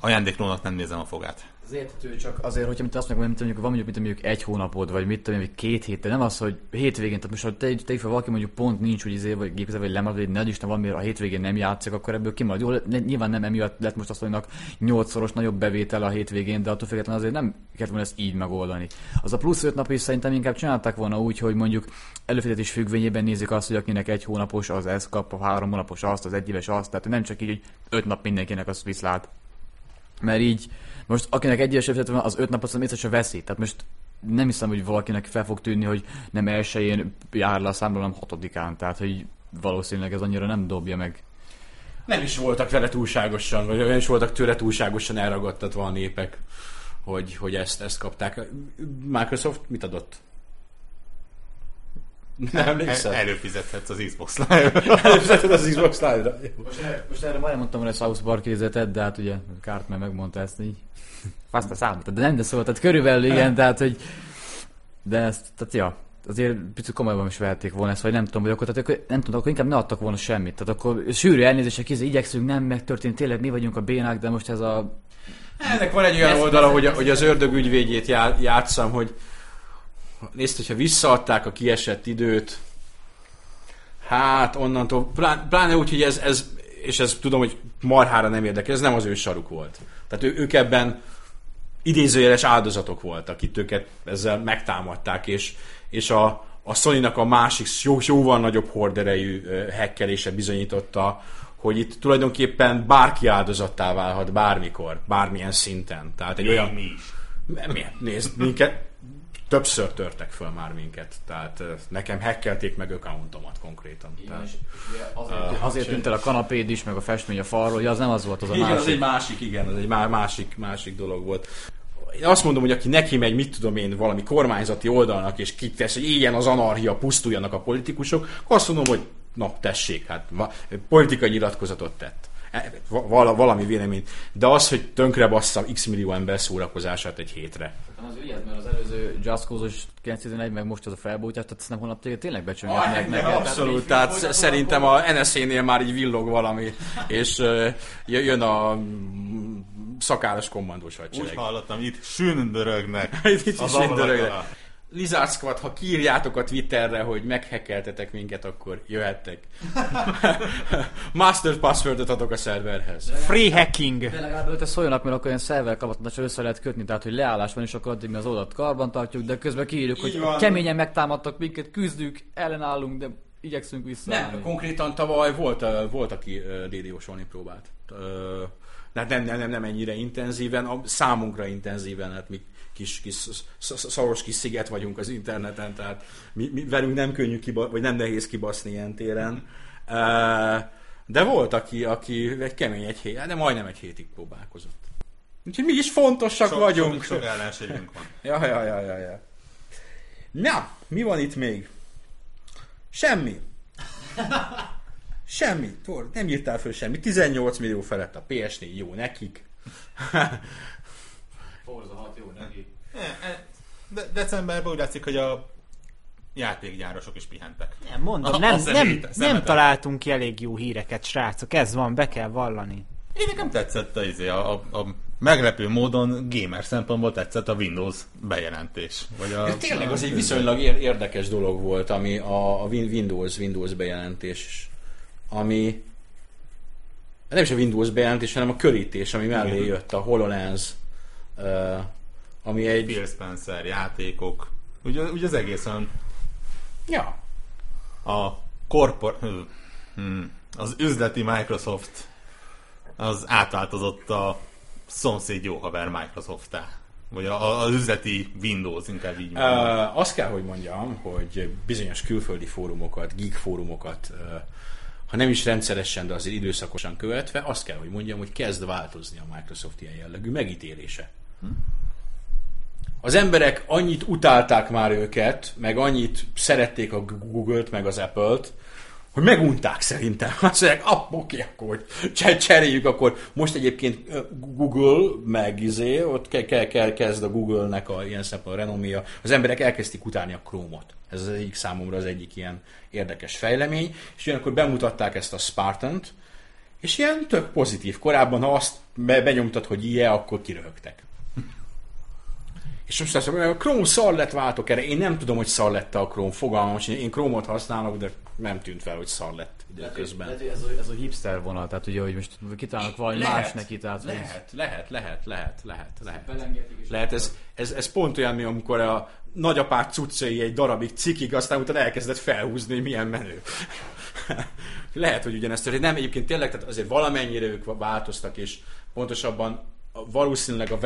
ajándéklónak nem nézem a fogát. Az érthető, csak azért, hogyha mit azt mondjuk, mint mondjuk van mondjuk, mint mondjuk egy hónapod, vagy mit tudom, két héten, nem az, hogy hétvégén, tehát most ha te, te fel valaki mondjuk pont nincs, hogy izé, vagy gépezve, vagy lemarad, vagy ne Isten valamiért a hétvégén nem játszik, akkor ebből kimarad. Jó, nyilván nem emiatt lett most azt mondjuk nyolcszoros nagyobb bevétel a hétvégén, de attól függetlenül azért nem kellett volna ezt így megoldani. Az a plusz öt nap is szerintem inkább csinálták volna úgy, hogy mondjuk előfizetés függvényében nézik azt, hogy akinek egy hónapos az ez kap, a három hónapos azt, az egy éves azt, tehát nem csak így, hogy öt nap mindenkinek azt viszlát. Mert így, most akinek egy éves előfizetés van, az öt nap azt észre se veszi. Tehát most nem hiszem, hogy valakinek fel fog tűnni, hogy nem elsőjén jár le a számla, hanem hatodikán. Tehát, hogy valószínűleg ez annyira nem dobja meg. Nem is voltak vele túlságosan, vagy nem is voltak tőle túlságosan elragadtatva a népek, hogy, hogy ezt, ezt kapták. Microsoft mit adott? Nem emlékszel? El, előfizethetsz az Xbox [laughs] Live. Előfizeted az Xbox Live-ra. Most, erre, most erre majdnem mondtam, hogy a South Park idézetet, de hát ugye Cartman megmondta ezt így. Azt a számot, de nem, de szóval, tehát körülbelül igen, tehát hogy de ezt, tehát ja, azért picit komolyabban is vehették volna ezt, vagy nem tudom, vagy akkor, tehát akkor, nem tudom, akkor inkább ne adtak volna semmit. Tehát akkor sűrű elnézések, kézzel igyekszünk, nem megtörtént, tényleg mi vagyunk a bénák, de most ez a Ennek van egy olyan Ez- oldala, ez- hogy, ez- hogy az ördög ügyvédjét já- játszam, hogy nézd, hogyha visszaadták a kiesett időt, hát onnantól, plá- pláne úgy, hogy ez, ez, és ez tudom, hogy marhára nem érdekel, ez nem az ő saruk volt. Tehát ő, ők ebben idézőjeles áldozatok voltak, itt őket ezzel megtámadták, és, és a, a Sony-nak a másik jó, jóval nagyobb horderejű hekkelése bizonyította, hogy itt tulajdonképpen bárki áldozattá válhat bármikor, bármilyen szinten. Tehát egy olyan... mi is. Miért? Nézd, minket többször törtek föl már minket. Tehát nekem hackelték meg accountomat konkrétan. Tehát, azért, azért tűnt el a kanapéd is, meg a festmény a falról, hogy az nem az volt az a igen, az másik. egy másik, igen, az egy má- másik, másik dolog volt. Én azt mondom, hogy aki neki megy, mit tudom én, valami kormányzati oldalnak, és kitesz, hogy éljen az anarchia, pusztuljanak a politikusok, azt mondom, hogy na, tessék, hát politikai nyilatkozatot tett. Va- vala- valami vélemény. De az, hogy tönkre bassza x millió ember szórakozását egy hétre. Az ügyed, mert az előző Just Cause-os 911, meg most az a felbújtás, tehát ezt nem holnap téged tényleg becsöngetnek meg. Abszolút, tehát szerintem a NSZ-nél már így villog valami, és jön a mm, szakállas kommandós Úgy hadsereg. hallottam, itt sündörögnek. [laughs] Itt is Az ablak sündörögnek. Lizard Squad, ha kiírjátok a Twitterre, hogy meghekkeltetek minket, akkor jöhettek. [laughs] Master passwordot adok a szerverhez. Free hacking. De legalább te szóljanak, mert akkor ilyen szerver kapatlatással össze lehet kötni, tehát hogy leállás van, és akkor addig mi az oldalt karban tartjuk, de közben kiírjuk, Így hogy van. keményen megtámadtak minket, küzdünk, ellenállunk, de igyekszünk vissza. Nem, konkrétan tavaly volt, volt aki DDoS-olni próbált. Hát nem, nem, nem, nem ennyire intenzíven, a, számunkra intenzíven, hát mi kis, kis sz- sz- szaros kis sziget vagyunk az interneten, tehát mi, mi, velünk nem könnyű, kiba, vagy nem nehéz kibaszni ilyen téren. De volt, aki, aki egy kemény egy hét, de majdnem egy hétig próbálkozott. Úgyhogy mi is fontosak Sok, vagyunk. Sok, sok ellenségünk van. Ja, ja, ja, ja, ja. Na, mi van itt még? Semmi. Semmi. Tor, nem írtál föl semmi. 18 millió felett a PS4, jó nekik. Forza 6 jó neki. De decemberben úgy látszik, hogy a játékgyárosok is pihentek. Nem, mondom, A- nem, a nem, szemét- nem találtunk ki elég jó híreket, srácok. Ez van, be kell vallani. Én nekem tetszett a, izé, a, a, a meglepő módon gamer szempontból tetszett a Windows bejelentés. Vagy a, Tényleg az egy viszonylag ér- érdekes dolog volt, ami a, a Win- Windows, Windows bejelentés, ami nem is a Windows bejelentés, hanem a körítés, ami mellé Igen. jött, a HoloLens, ami egy... Phil Spencer játékok. Ugye, ugye az egész olyan Ja, a korpor... Hmm, az üzleti Microsoft az átváltozott a szomszéd jó haver Microsoft-tá. Vagy a, a, az üzleti Windows, inkább így mondom. Uh, azt kell, hogy mondjam, hogy bizonyos külföldi fórumokat, geek fórumokat, uh, ha nem is rendszeresen, de azért időszakosan követve, azt kell, hogy mondjam, hogy kezd változni a Microsoft ilyen jellegű megítélése. Az emberek annyit utálták már őket, meg annyit szerették a Google-t, meg az Apple-t, hogy megunták szerintem. Azt mondják, ah, oké, akkor cseréljük, akkor most egyébként Google, meg izé, ott ke- ke- ke- kezd a Google-nek a ilyen szempontból a renoméja. Az emberek elkezdték utálni a Chrome-ot. Ez az egyik számomra az egyik ilyen érdekes fejlemény. És ilyenkor bemutatták ezt a Spartan-t, és ilyen tök pozitív. Korábban, ha azt be- benyomtad, hogy ilyen, akkor kiröhögtek. És most azt mondom, a Chrome szar lett váltok erre. Én nem tudom, hogy szar lett a Chrome, fogalmam, hogy én Chrome-ot használok, de nem tűnt fel, hogy szar lett időközben. Lehet, hogy ez, a, ez a hipster vonal, tehát ugye, hogy most kitalálnak valami más neki, tehát hogy lehet, lehet, lehet, lehet, lehet, lehet. Lehet, ez, ez, ez pont olyan, mint amikor a nagyapák cuccai egy darabig cikig, aztán utána elkezdett felhúzni, hogy milyen menő. [laughs] Lehet, hogy ugyanezt történt. Nem, egyébként tényleg, tehát azért valamennyire ők változtak, és pontosabban valószínűleg a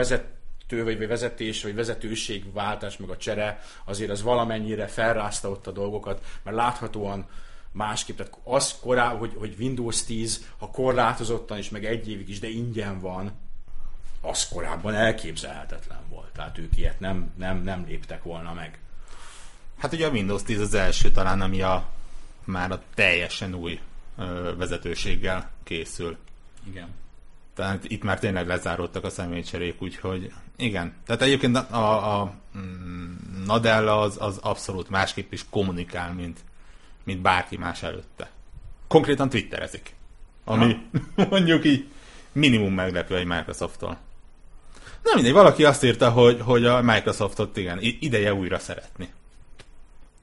vezető, vagy vagy vezetés, vagy vezetőség váltás, meg a csere, azért az valamennyire felrázta ott a dolgokat, mert láthatóan másképp, tehát az korá, hogy, hogy Windows 10, ha korlátozottan is, meg egy évig is, de ingyen van, az korábban elképzelhetetlen volt. Tehát ők ilyet nem, nem, nem léptek volna meg. Hát ugye a Windows 10 az első talán, ami a már a teljesen új ö, vezetőséggel készül. Igen. Tehát itt már tényleg lezáródtak a személycserék, úgyhogy igen. Tehát egyébként a, a, a mm, Nadella az, az abszolút másképp is kommunikál, mint, mint bárki más előtte. Konkrétan twitterezik. Ami [laughs] mondjuk így minimum meglepő egy Microsofttól. Na mindegy, valaki azt írta, hogy, hogy a Microsoftot igen, ideje újra szeretni.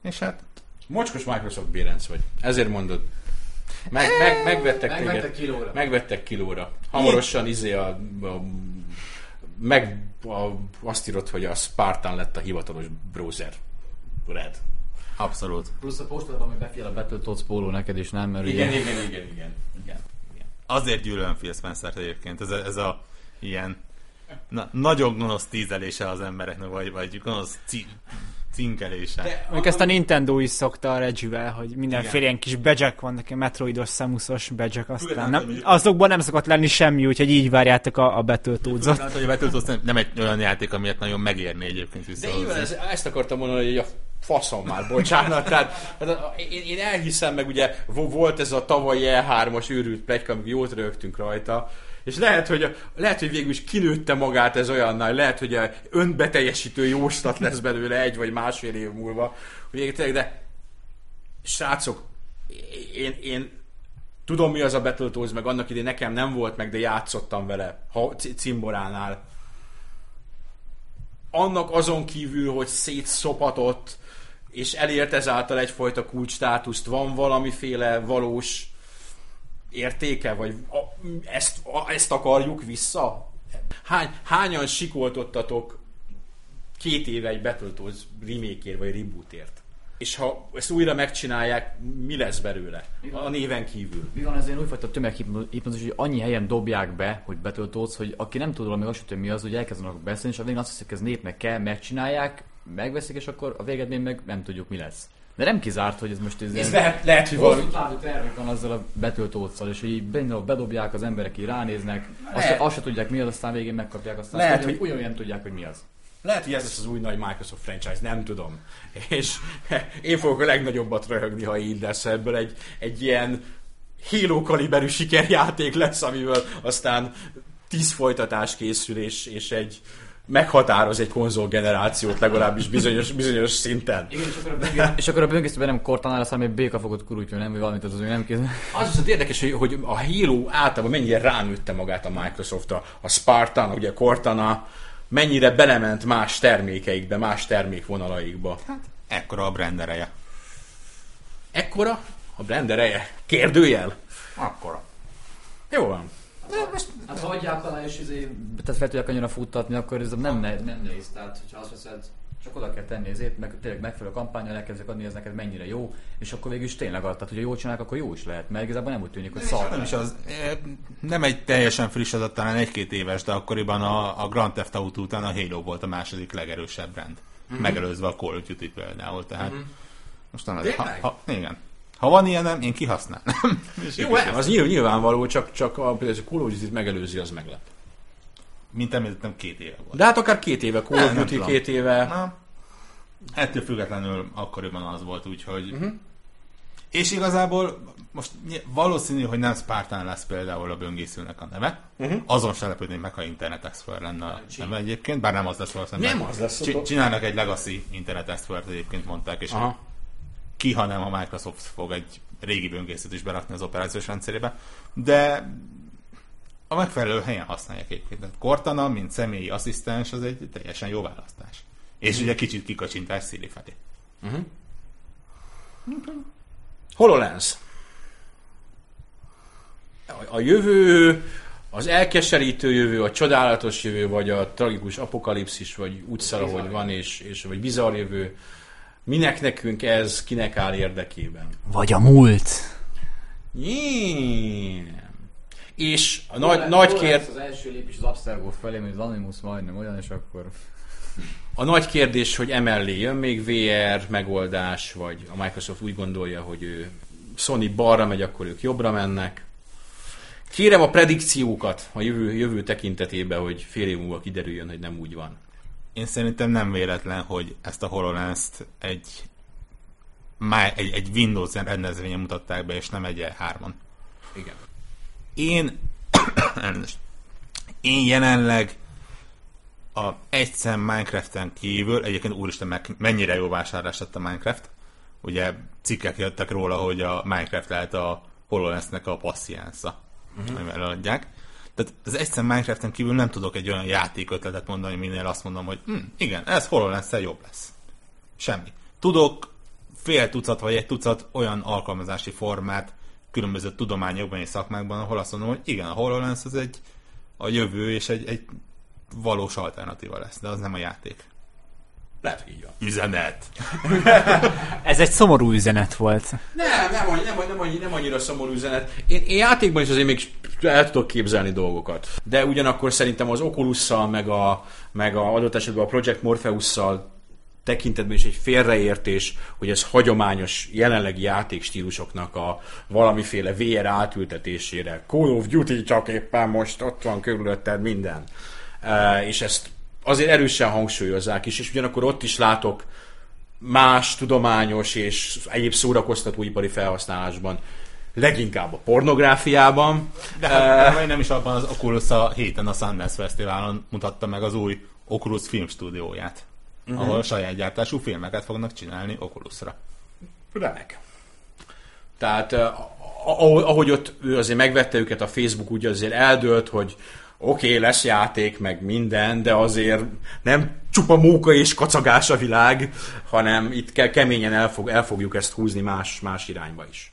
És hát Mocskos Microsoft bérenc vagy. Ezért mondod. Meg, meg, megvettek, Megvettek téged. kilóra. Megvettek kilóra. Hamarosan izé a, a meg a, azt írod, hogy a Spartan lett a hivatalos browser. Red. abszolút. Plusz a postában még befél a Battletoads póló neked is, nem? Mert Igen, ugye- igen, igen, igen, igen, igen. Azért gyűlölöm Phil Spencer-t egyébként. Ez a, ez a ilyen na, nagyon gonosz tízelése az embereknek, vagy, vagy gonosz ci, cinkelése. De, Még ezt a Nintendo is szokta a Regivel, hogy mindenféle ilyen kis bedzsek vannak, ilyen metroidos, samusos bedzsek, aztán hát, nem, azokban nem szokott lenni semmi, úgyhogy így várjátok a, a. Hát, hogy a Battletoads nem- egy olyan játék, amiért nagyon megérné egyébként De visszahozni. igen, ez, ezt akartam mondani, hogy a faszom már, bocsánat. Tehát, tehát én, én, elhiszem meg, ugye vo- volt ez a tavalyi E3-as őrült plegyka, amikor jót rögtünk rajta, és lehet, hogy, lehet, hogy végül is kinőtte magát ez olyannál, lehet, hogy a önbeteljesítő jóslat lesz belőle egy vagy másfél év múlva, tényleg, de srácok, én, én tudom mi az a Battletoads, meg annak idén nekem nem volt meg, de játszottam vele, ha cimboránál. Annak azon kívül, hogy szétszopatott, és elért ezáltal egyfajta kulcsstátuszt, van valamiféle valós értéke, vagy a, ezt, a, ezt akarjuk vissza? Hány, hányan sikoltottatok két éve egy Battletoads remake vagy rebootért? És ha ezt újra megcsinálják, mi lesz belőle? A néven kívül. Mi van ez ilyen újfajta tömeghipnózis, hogy annyi helyen dobják be, hogy Battletoads, hogy aki nem tud sem tudja, mi az, hogy elkezdenek beszélni, és a végén azt hiszik, hogy ez népnek kell, megcsinálják, megveszik, és akkor a végeredmény meg nem tudjuk, mi lesz. De nem kizárt, hogy ez most ez, Ez lehet, lehet hogy valami... Tervek van azzal a Battletoads-szal, és hogy így bedobják, az emberek így ránéznek, azt, se, azt se tudják mi az, aztán végén megkapják, aztán Lehet, azt mondják, hogy- ugyanolyan tudják, hogy mi az. Lehet, hogy ez lesz az új nagy Microsoft franchise, nem tudom. És [laughs] én fogok a legnagyobbat röhögni, ha így lesz ebből egy, egy ilyen Halo kaliberű sikerjáték lesz, amiből aztán tíz folytatás készül, és, és egy meghatároz egy konzolgenerációt legalábbis bizonyos, bizonyos szinten. Igen, és akkor a, böngész- és akkor a böngészőben nem kortanál lesz, hanem egy béka fogott kurutni, nem, vagy valamit, az, az nem kéz. Az az érdekes, hogy, hogy a Halo általában mennyire ránőtte magát a Microsoftra. A Spartan, ugye a Cortana, mennyire belement más termékeikbe, más termékvonalaikba. Ekkora a brand ereje. Ekkora a brand ereje? Kérdőjel? Akkora. Jó van. Hát ha hagyják alá, és izé, tehát fel tudják annyira futtatni, akkor ez nem, ne, nem nehéz. Tehát, hogyha azt veszed, csak oda kell tenni ezért, meg tényleg megfelelő kampányra elkezdek adni, ez neked mennyire jó, és akkor végül is tényleg ad, tehát hogyha jól csinálják, akkor jó is lehet, mert igazából nem úgy tűnik, hogy szar. Nem is az, nem egy teljesen friss adat, talán egy-két éves, de akkoriban a, a Grand Theft Auto után a Halo volt a második legerősebb brand. Mm-hmm. Megelőzve a Call of Duty például, tehát mm-hmm. most nem ez, ha, ha, igen. Ha van ilyenem, én kihasználnám. Jó, nem, az nyilv- nyilvánvaló, csak, csak a, például a Call of Duty-t megelőzi, az meglep. Mint említettem, két éve volt. De hát akár két éve, Call of Duty két éve. Na, ettől függetlenül akkoriban az volt, úgyhogy... Uh-huh. És igazából most valószínű, hogy nem Spartan lesz például a böngészőnek a neve. Uh-huh. Azon se lepődnék meg, ha Internet Explorer lenne a neve egyébként, bár nem az lesz valószínűleg. Nem az lesz, Csinálnak egy Legacy Internet Explorer-t egyébként mondták, és Aha. Ki, ha nem a Microsoft fog egy régi böngészőt is berakni az operációs rendszerébe, de a megfelelő helyen használják egyébként. Tehát Cortana, mint személyi asszisztens, az egy teljesen jó választás. És ugye kicsit kikacsintás Szili felé. HoloLens. A, a jövő, az elkeserítő jövő, a csodálatos jövő, vagy a tragikus apokalipszis, vagy úgy szar, ahogy van, és, és vagy bizarr jövő. Minek nekünk ez, kinek áll érdekében? Vagy a múlt. Yeah. És a nagy, nagy kérdés... Az első lépés az Abstergo felé, mint az Animus majdnem olyan, és akkor... A nagy kérdés, hogy emellé jön még VR megoldás, vagy a Microsoft úgy gondolja, hogy ő Sony balra megy, akkor ők jobbra mennek. Kérem a predikciókat a jövő, jövő tekintetében, hogy fél év múlva kiderüljön, hogy nem úgy van. Én szerintem nem véletlen, hogy ezt a HoloLens-t egy, má- egy, egy Windows rendezvényen mutatták be, és nem egy E3-on. Igen. Én, [coughs] én jelenleg a egy szem Minecraften kívül, egyébként úristen, meg mennyire jó vásárlás lett a Minecraft. Ugye cikkek jöttek róla, hogy a Minecraft lehet a HoloLens-nek a passziánsza, uh-huh. amivel adják. Tehát az egy szem Minecraften kívül nem tudok egy olyan játékötletet mondani, minél azt mondom, hogy hm, igen, ez hololens jobb lesz. Semmi. Tudok fél tucat vagy egy tucat olyan alkalmazási formát különböző tudományokban és szakmákban, ahol azt mondom, hogy igen, a HoloLens az egy a jövő és egy, egy valós alternatíva lesz, de az nem a játék. Lehet, hogy így van. Üzenet. [laughs] Ez egy szomorú üzenet volt. Nem, nem, annyi- nem, nem, nem, nem annyira szomorú üzenet. Én, én játékban is azért még el tudok képzelni dolgokat. De ugyanakkor szerintem az Oculus-szal, meg a, meg a adott esetben a Project Morpheus-szal tekintetben is egy félreértés, hogy ez hagyományos jelenlegi játékstílusoknak a valamiféle VR átültetésére. Call of Duty csak éppen most ott van körülötted minden. E, és ezt azért erősen hangsúlyozzák is, és ugyanakkor ott is látok más tudományos és egyéb szórakoztatóipari felhasználásban, leginkább a pornográfiában. De hát, uh, nem is abban az Oculus a héten a Sundance Fesztiválon mutatta meg az új Oculus filmstúdióját, uh-huh. ahol saját gyártású filmeket fognak csinálni Oculusra. Remek. Tehát eh, ahogy ahogy ott ő azért megvette őket a Facebook, úgy azért eldőlt, hogy oké, okay, lesz játék, meg minden, de azért nem csupa móka és kacagás a világ, hanem itt kell keményen elfog, el ezt húzni más, más irányba is.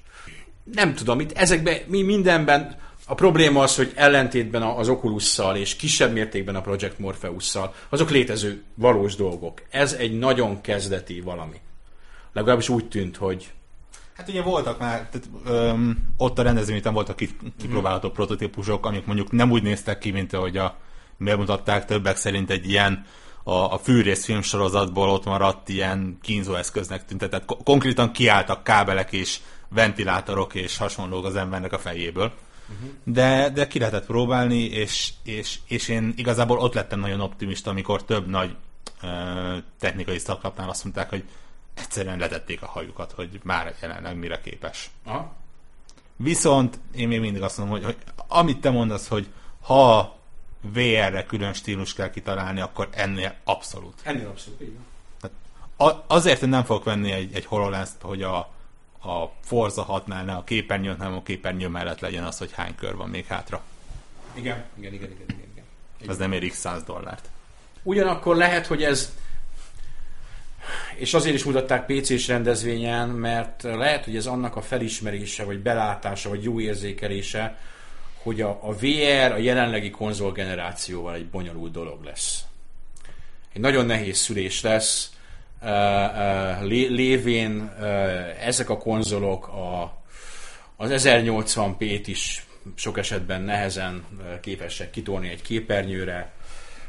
Nem tudom, itt ezekben, mi mindenben a probléma az, hogy ellentétben az Oculusszal és kisebb mértékben a Project Morpheus-szal, azok létező valós dolgok. Ez egy nagyon kezdeti valami. Legalábbis úgy tűnt, hogy Hát ugye voltak már, tehát, öm, ott a rendezvényen voltak ki, kipróbálható prototípusok, amik mondjuk nem úgy néztek ki, mint ahogy a bemutatták többek szerint egy ilyen a, a fűrész filmsorozatból ott maradt ilyen kínzóeszköznek tűnt. Tehát ko- konkrétan kiálltak kábelek és ventilátorok és hasonlók az embernek a fejéből. Uh-huh. De, de ki lehetett próbálni, és, és, és én igazából ott lettem nagyon optimista, amikor több nagy ö, technikai szaklapnál azt mondták, hogy egyszerűen letették a hajukat, hogy már jelenleg mire képes. Aha. Viszont én még mindig azt mondom, hogy, hogy amit te mondasz, hogy ha VR-re külön stílus kell kitalálni, akkor ennél abszolút. ennél abszolút így van. A, azért én nem fogok venni egy, egy hololens hogy a, a Forza 6-nál ne a képernyőn, hanem a képernyő mellett legyen az, hogy hány kör van még hátra. Igen, igen, igen, igen, igen. igen. Ez nem érik 100 dollárt. Ugyanakkor lehet, hogy ez és azért is mutatták PC-s rendezvényen, mert lehet, hogy ez annak a felismerése, vagy belátása, vagy jó érzékelése, hogy a, a VR a jelenlegi konzolgenerációval egy bonyolult dolog lesz. Egy nagyon nehéz szülés lesz, lé, lévén ezek a konzolok a, az 1080p-t is sok esetben nehezen képesek kitolni egy képernyőre.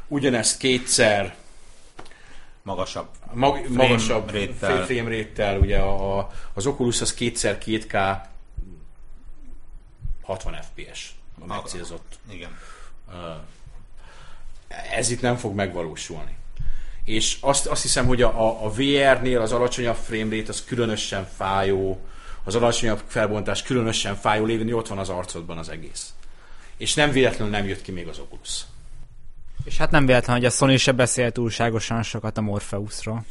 Ugyanezt kétszer Magasabb. mag, magasabb rate-tel. frame rate-tel, ugye a, a, az Oculus az kétszer 2K 60 FPS a megcélzott. Igen. Ez itt nem fog megvalósulni. És azt, azt hiszem, hogy a, a, VR-nél az alacsonyabb frame rate az különösen fájó, az alacsonyabb felbontás különösen fájó lévén, ott van az arcodban az egész. És nem véletlenül nem jött ki még az Oculus. És hát nem véletlen, hogy a Sony se beszélt túlságosan sokat a Morpheusról.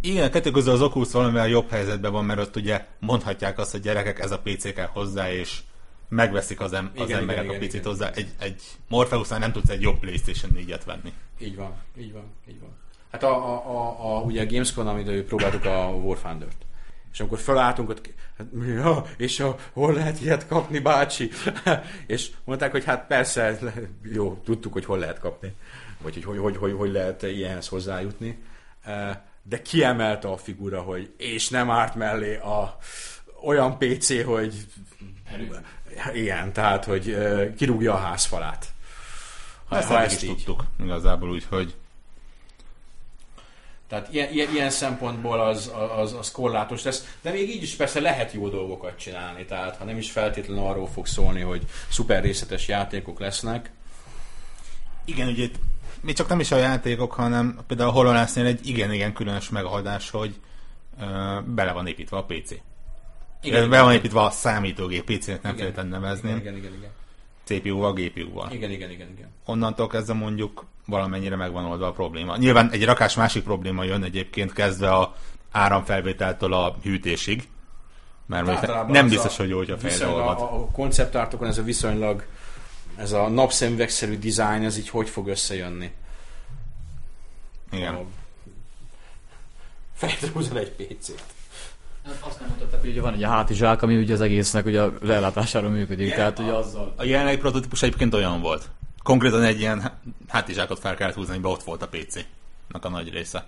Igen, kettő közül az Oculus valamivel jobb helyzetben van, mert ott ugye mondhatják azt, hogy gyerekek, ez a PC kell hozzá, és megveszik az, em- az Igen, emberek igen, a picit igen. hozzá. Egy, egy Morpheusnál nem tudsz egy jobb Playstation 4-et venni. Így van, így van, így van. Hát a, a, a, a ugye a Gamescom, amit próbáltuk a War Thunder-t. És amikor felálltunk, ott, hát, ja, és a, hol lehet ilyet kapni, bácsi? [laughs] és mondták, hogy hát persze, [laughs] jó, tudtuk, hogy hol lehet kapni, vagy hogy hogy, hogy, hogy, hogy lehet ilyenhez hozzájutni. De kiemelte a figura, hogy és nem árt mellé a olyan PC, hogy igen, tehát, hogy kirúgja a házfalát. Ha, ezt, ha ezt is így. tudtuk igazából úgy, hogy tehát ilyen, ilyen, ilyen szempontból az, az, az korlátos lesz, de még így is persze lehet jó dolgokat csinálni, tehát ha nem is feltétlenül arról fog szólni, hogy szuper részletes játékok lesznek. Igen, ugye még csak nem is a játékok, hanem például a HoloLens-nél egy igen-igen különös megoldás, hogy ö, bele van építve a PC. Igen, bele van építve a számítógép, PC-nek nem feltétlenül nevezném. Igen, igen, igen. CPU-val, GPU-val. Igen, igen, igen, igen. Onnantól kezdve mondjuk valamennyire megvan oldva a probléma. Nyilván egy rakás másik probléma jön egyébként kezdve a áramfelvételtől a hűtésig, mert nem biztos, a, hogy úgy a fejre olvad. A, a konceptártokon ez a viszonylag ez a napszemüvegszerű design, ez így hogy fog összejönni? Igen. Húzol egy PC-t. Hát azt nem mutatták, hogy ugye van egy hátizsák, ami ugye az egésznek ugye a leellátására működik, yeah. tehát ugye azzal... A jelenlegi prototípus egyébként olyan volt. Konkrétan egy ilyen hátizsákot fel kellett húzni, hogy ott volt a PC-nak a nagy része.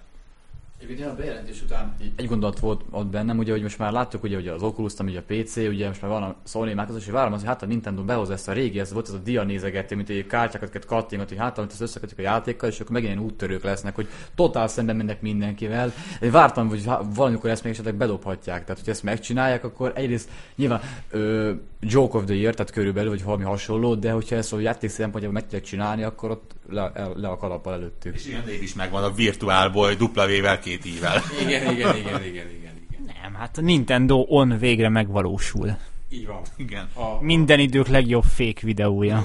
Egyébként a bejelentés után egy gondolat volt ott bennem, ugye, hogy most már láttuk, ugye, hogy az Oculus, ugye a PC, ugye most már van a Sony Microsoft, és várom az, hogy hát a Nintendo behoz ezt a régi, ez volt ez a dia nézegető, mint egy kártyákat kell kattingat, hogy hát ezt összekötjük a játékkal, és akkor megint ilyen úttörők lesznek, hogy totál szemben mennek mindenkivel. Én vártam, hogy valamikor ezt még esetleg bedobhatják. Tehát, hogy ezt megcsinálják, akkor egyrészt nyilván ö, Joke of the Year, tehát körülbelül, vagy valami hasonló, de hogyha ezt a játék szempontjából meg tudják csinálni, akkor ott le, le a kalappal előttük. És ilyen is megvan a virtuálból, dupla V-vel, két ível. Igen, igen, igen, igen, igen, igen. Nem, hát a Nintendo On végre megvalósul. Így van. Igen. A, Minden idők legjobb fake videója.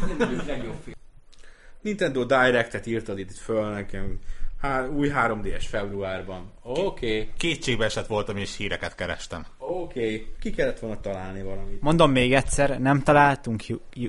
Nintendo Direct-et írtad itt föl nekem. Há, új 3DS februárban. Oké. Okay. Kétségbe esett voltam, és híreket kerestem. Oké. Okay. Ki kellett volna találni valamit? Mondom még egyszer, nem találtunk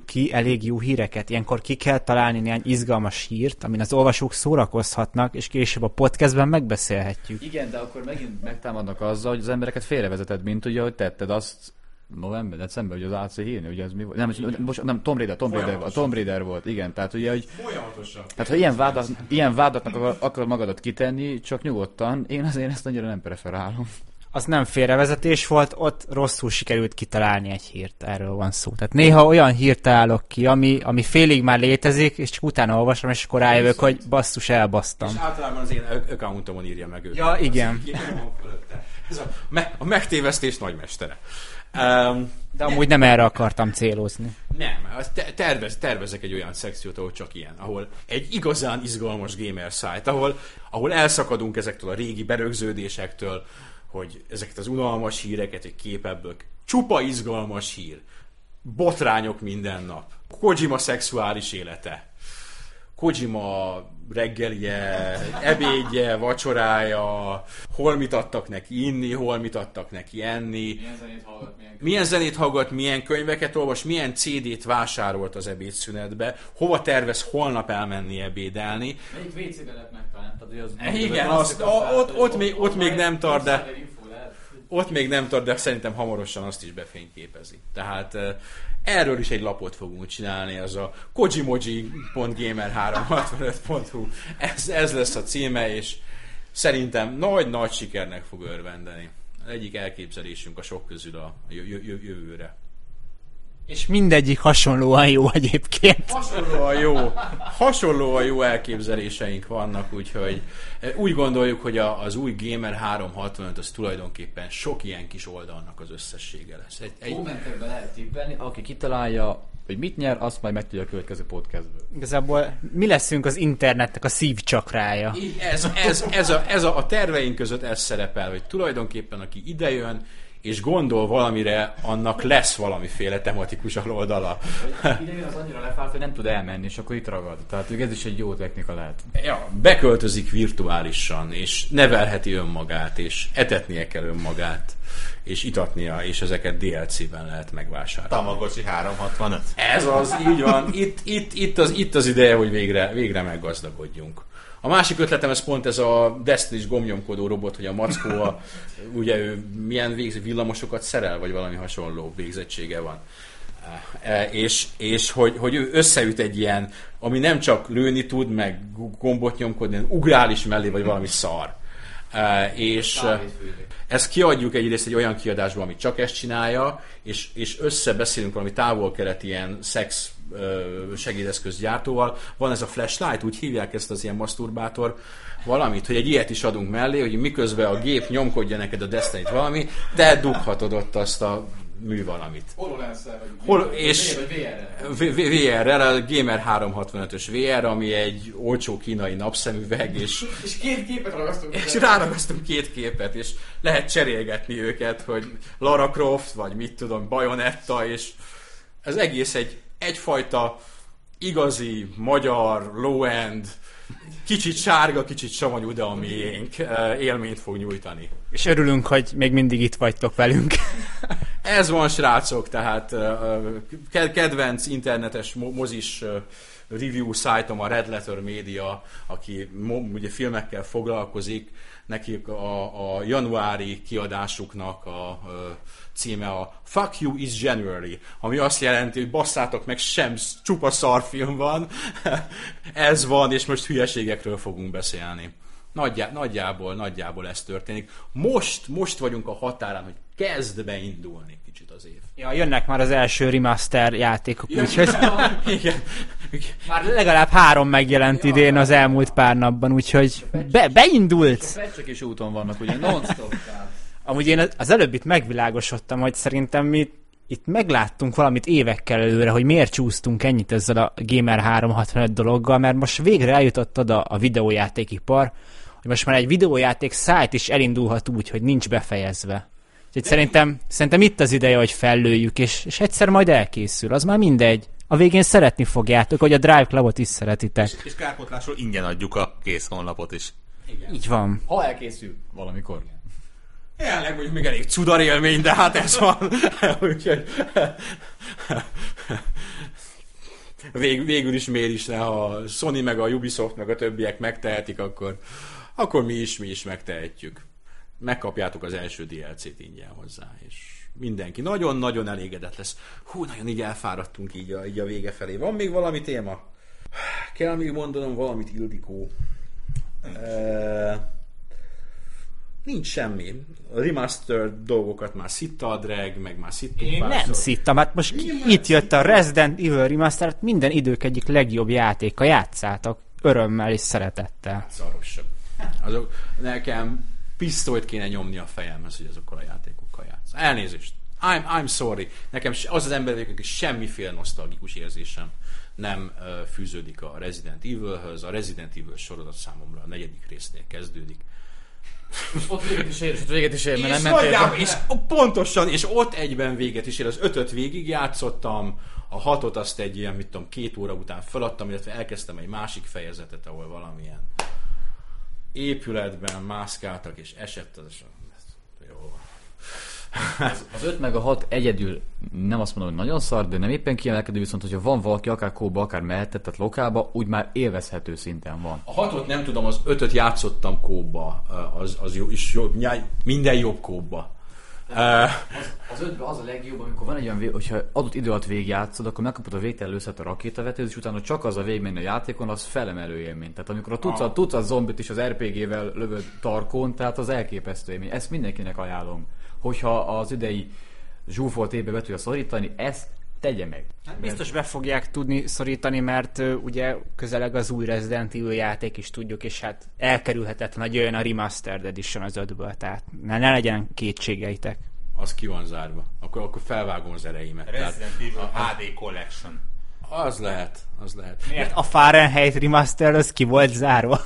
ki elég jó híreket. Ilyenkor ki kell találni néhány izgalmas hírt, amin az olvasók szórakozhatnak, és később a podcastben megbeszélhetjük. Igen, de akkor megint megtámadnak azzal, hogy az embereket félrevezeted, mint ugye, hogy tetted azt november, december, hogy az AC hírni, ugye ez mi volt? Nem, most, nem Tom Raider, Tom Raider, a Tom Raider volt, igen, tehát ugye, hogy... Folyamatosan. Tehát, ha ilyen, vádat, ilyen vádatnak akar, akar magadat kitenni, csak nyugodtan, én azért ezt annyira nem preferálom. Az nem félrevezetés volt, ott rosszul sikerült kitalálni egy hírt, erről van szó. Tehát néha olyan hírt találok ki, ami, ami félig már létezik, és csak utána olvasom, és akkor rájövök, hogy basszus, elbasztam. És általában az én accountomon írja meg őt. Ja, igen. Ez a, me- a megtévesztés nagymestere. Um, De amúgy nem, nem erre akartam célozni. Nem, tervez, tervezek egy olyan szekciót, ahol csak ilyen, ahol egy igazán izgalmas gamer site, ahol, ahol elszakadunk ezektől a régi berögződésektől, hogy ezeket az unalmas híreket, egy kép ebből. Csupa izgalmas hír. Botrányok minden nap. Kojima szexuális élete. Kojima reggelje, ebédje, vacsorája, hol mit adtak neki inni, hol mit adtak neki enni. Milyen zenét hallgat, milyen, milyen, zenét hallgat, milyen könyveket olvas, milyen CD-t vásárolt az ebédszünetbe, hova tervez holnap elmenni ebédelni. Melyik WC-be lett megtaláltad? Az Igen, azt, a, ott, ott, még, ott még nem tart, de ott még nem tart, de szerintem hamarosan azt is befényképezi. Tehát Erről is egy lapot fogunk csinálni, az a kojimoji.gamer365.hu. Ez, ez lesz a címe, és szerintem nagy-nagy sikernek fog örvendeni. Egyik elképzelésünk a sok közül a jövőre. És mindegyik hasonlóan jó egyébként. Hasonlóan jó, hasonlóan jó elképzeléseink vannak, úgyhogy eh, úgy gondoljuk, hogy az új Gamer 365 az tulajdonképpen sok ilyen kis oldalnak az összessége lesz. Egy, egy... Kommentekben lehet tippelni, aki kitalálja, hogy mit nyer, azt majd megtudja a következő podcastből. Igazából mi leszünk az internetnek a szívcsakrája. Ez, ez, ez, a, ez a, a terveink között ez szerepel, hogy tulajdonképpen aki idejön, és gondol valamire, annak lesz valamiféle tematikus oldala. Idején az annyira lefárt, hogy nem tud elmenni, és akkor itt ragad. Tehát ez is egy jó technika lehet. Ja, beköltözik virtuálisan, és nevelheti önmagát, és etetnie kell önmagát. és itatnia, és ezeket DLC-ben lehet megvásárolni. Tamagocsi 365. Ez az, így van. Itt, itt, itt, az, itt az ideje, hogy végre, végre meggazdagodjunk. A másik ötletem, ez pont ez a Destiny-s gomnyomkodó robot, hogy a mackó, a, ugye ő milyen végz, villamosokat szerel, vagy valami hasonló végzettsége van. E, és, és hogy, hogy ő összeüt egy ilyen, ami nem csak lőni tud, meg gombot nyomkodni, hanem ugrál is mellé, vagy valami szar. E, és ezt kiadjuk egyrészt egy olyan kiadásban, ami csak ezt csinálja, és, és összebeszélünk valami távol-kelet ilyen szex segédeszközgyártóval. Van ez a flashlight, úgy hívják ezt az ilyen masturbátor valamit, hogy egy ilyet is adunk mellé, hogy miközben a gép nyomkodja neked a destiny valami, te dughatod ott azt a mű valamit. HoloLens-szel, vagy Hol, és VR-rel. VR-rel, a Gamer 365-ös VR, ami egy olcsó kínai napszemüveg, és, [laughs] És két képet ragasztunk. és ráragasztunk két képet, és lehet cserélgetni őket, hogy Lara Croft, vagy mit tudom, Bayonetta, és ez egész egy egyfajta igazi, magyar, low-end, kicsit sárga, kicsit savanyú, de a miénk eh, élményt fog nyújtani. És örülünk, hogy még mindig itt vagytok velünk. [laughs] Ez van, srácok, tehát uh, ke- kedvenc internetes mo- mozis review szájtom a Red Letter Media, aki ugye filmekkel foglalkozik, nekik a, a januári kiadásuknak a uh, címe a Fuck You is January, ami azt jelenti, hogy basszátok meg, sem csupa szarfilm van, ez van, és most hülyeségekről fogunk beszélni. Nagyjá, nagyjából, nagyjából ez történik. Most, most vagyunk a határán, hogy kezd beindulni kicsit az év. Ja, jönnek már az első remaster játékok, úgyhogy Igen. már legalább három megjelent idén az elmúlt pár napban, úgyhogy be, beindult. Fecsek is úton vannak, ugye non-stop. Amúgy én az előbb itt megvilágosodtam, hogy szerintem mi itt megláttunk valamit évekkel előre, hogy miért csúsztunk ennyit ezzel a Gamer 365 dologgal, mert most végre eljutott oda a videójátékipar, hogy most már egy videójáték szájt is elindulhat úgy, hogy nincs befejezve. Úgyhogy szerintem, szerintem itt az ideje, hogy fellőjük, és, és egyszer majd elkészül, az már mindegy. A végén szeretni fogjátok, hogy a Drive Clubot is szeretitek. És kárpotlásról ingyen adjuk a kész honlapot is. Így van. Ha elkészül valamikor. Jelenleg mondjuk még elég cudar élmény, de hát ez van. [laughs] Úgyhogy... Vég, végül is miért is ne, ha a Sony meg a Ubisoft meg a többiek megtehetik, akkor, akkor mi is, mi is megtehetjük. Megkapjátok az első DLC-t ingyen hozzá, és mindenki nagyon-nagyon elégedett lesz. Hú, nagyon így elfáradtunk így a, így a vége felé. Van még valami téma? Kell még mondanom valamit, Ildikó? Uh, nincs semmi. A remaster dolgokat már szitta a drag, meg már szittunk Én nem párszor. szittam, hát most itt jött a Resident Evil Remaster, hát minden idők egyik legjobb játéka, játszátok örömmel és szeretettel. Szarosabb. Azok, nekem pisztolyt kéne nyomni a fejemhez, hogy azokkal a játékokkal játsz. Elnézést. I'm, I'm sorry. Nekem az az ember aki semmiféle nosztalgikus érzésem nem uh, fűződik a Resident Evilhöz. A Resident Evil sorozat számomra a negyedik résznél kezdődik. Ott véget is ér, és ott véget is ér, mert nem és, nagyjából, és pontosan, és ott egyben véget is ér. Az ötöt végig játszottam, a hatot azt egy ilyen, mit tudom, két óra után feladtam, illetve elkezdtem egy másik fejezetet, ahol valamilyen épületben mászkáltak, és esett az, és. Az 5 meg a 6 egyedül nem azt mondom, hogy nagyon szar, de nem éppen kiemelkedő, viszont hogyha van valaki, akár kóba, akár mehetett, tehát lokálba, úgy már élvezhető szinten van. A hatot nem tudom, az ötöt játszottam kóba, az, az jó, és jó, minden jobb kóba. Uh, Az ötben az a legjobb, amikor van egy olyan, vég, hogyha adott idő alatt végigjátszod, akkor megkapod a végtelenlőszet a rakétavetőt, és utána csak az a végigmenni a játékon, az felemelő élmény. Tehát amikor a tucat, tucat zombit is az RPG-vel lövöd tarkon, tehát az elképesztő élmény. Ezt mindenkinek ajánlom. Hogyha az idei zsúfolt évbe be tudja szorítani, ezt tegye meg. Biztos be fogják tudni szorítani, mert ugye közeleg az új Resident Evil játék is tudjuk, és hát elkerülhetetlen, hogy jöjjön a Remastered Edition az ötből, tehát ne, ne legyen kétségeitek. az ki van zárva. Akkor, akkor felvágom az ereimet. Tehát Resident Evil HD Collection. Az lehet, az lehet. Miért a Fahrenheit Remastered az ki volt zárva?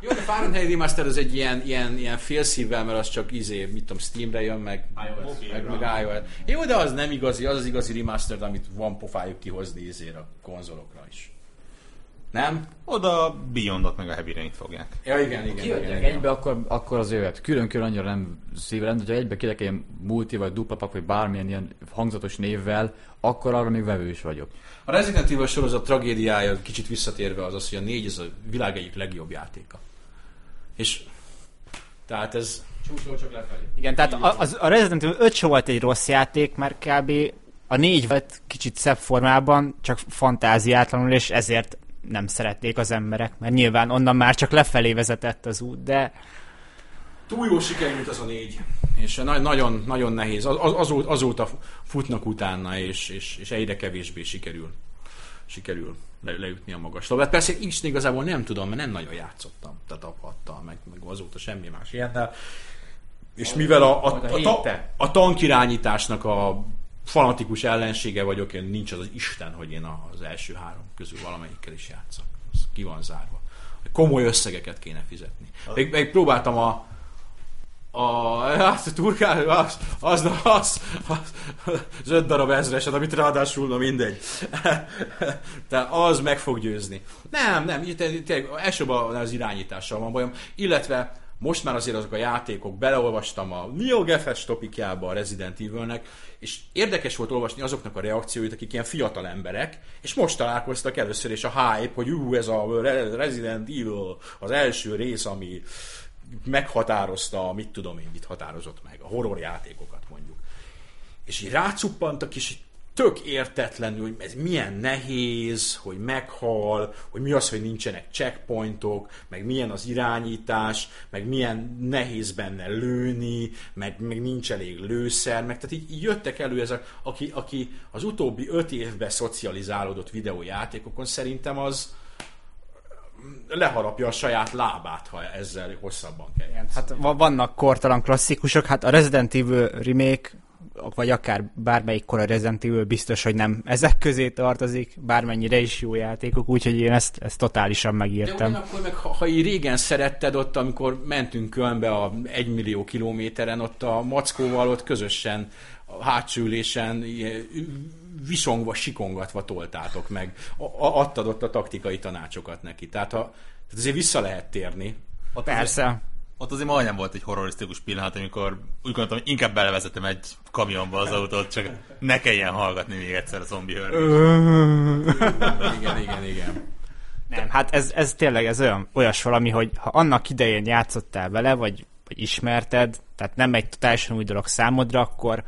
Jó, de Fahrenheit Remaster az egy ilyen, ilyen, ilyen félszívvel, mert az csak izé, mit tudom, Steamre jön, meg, meg, meg iOS. Jó, de az nem igazi, az az igazi remaster, amit van pofájuk kihozni izére a konzolokra is. Nem? Oda Beyondot meg a Heavy Rain fogják. Ja, igen, igen. igen, igen. egybe, akkor, akkor az jöhet. Külön-külön annyira nem szívem, hogyha egybe kiadják ilyen multi, vagy dupla pak, vagy bármilyen ilyen hangzatos névvel, akkor arra még vevő is vagyok. A Resident Evil sorozat tragédiája kicsit visszatérve az az, hogy a négy ez a világ egyik legjobb játéka. És tehát ez... Csúcsról csak lefelé. Igen, tehát a, az, a Resident Evil 5 se volt egy rossz játék, mert kb. a 4 volt kicsit szebb formában, csak fantáziátlanul, és ezért nem szerették az emberek, mert nyilván onnan már csak lefelé vezetett az út, de Túl jó sikerült az a négy. És na- nagyon, nagyon nehéz. Az, az, azóta, futnak utána, és, és, és egyre kevésbé sikerül sikerül le, leütni a magas labdát. Persze én is igazából nem tudom, mert nem nagyon játszottam. Tehát apattal, meg, meg azóta semmi más ilyennel. És mivel a, a, a a, a tankirányításnak a fanatikus ellensége vagyok, én nincs az, az Isten, hogy én az első három közül valamelyikkel is játszak. Az ki van zárva. Komoly összegeket kéne fizetni. Még, még próbáltam a, a, hát a turkál, az, az, az, az, az öt darab ezreset, amit ráadásul, na mindegy. De az meg fog győzni. Nem, nem, itt elsőbb az irányítással van bajom, illetve most már azért azok a játékok, beleolvastam a NeoGFS topikjába a Resident Evilnek, és érdekes volt olvasni azoknak a reakcióit, akik ilyen fiatal emberek, és most találkoztak először, és a hype, hogy ú, ez a Re- Resident Evil, az első rész, ami meghatározta, mit tudom én, mit határozott meg, a horror játékokat mondjuk. És így rácuppantak, és így tök értetlenül, hogy ez milyen nehéz, hogy meghal, hogy mi az, hogy nincsenek checkpointok, meg milyen az irányítás, meg milyen nehéz benne lőni, meg, meg nincs elég lőszer, meg tehát így, így jöttek elő ezek, aki, aki az utóbbi öt évben szocializálódott videójátékokon, szerintem az leharapja a saját lábát, ha ezzel hosszabban kell játszani. hát va- vannak kortalan klasszikusok, hát a Resident Evil remake, vagy akár bármelyik kora Resident Evil biztos, hogy nem ezek közé tartozik, bármennyire is jó játékok, úgyhogy én ezt, ezt totálisan De megírtam. ugyanakkor meg, ha, ha így régen szeretted ott, amikor mentünk Kölnbe a egymillió kilométeren, ott a mackóval ott közösen hátsó ülésen visongva, sikongatva toltátok meg. A, adtad ott a taktikai tanácsokat neki. Tehát, ha, tehát azért vissza lehet térni. Ott Azért, Persze. Ott azért majdnem volt egy horrorisztikus pillanat, amikor úgy gondoltam, hogy inkább belevezetem egy kamionba az autót, csak ne kelljen hallgatni még egyszer a zombi hőr. [laughs] Igen, igen, igen. Nem, hát ez, ez tényleg ez olyan, olyas valami, hogy ha annak idején játszottál vele, vagy, vagy ismerted, tehát nem egy totálisan új dolog számodra, akkor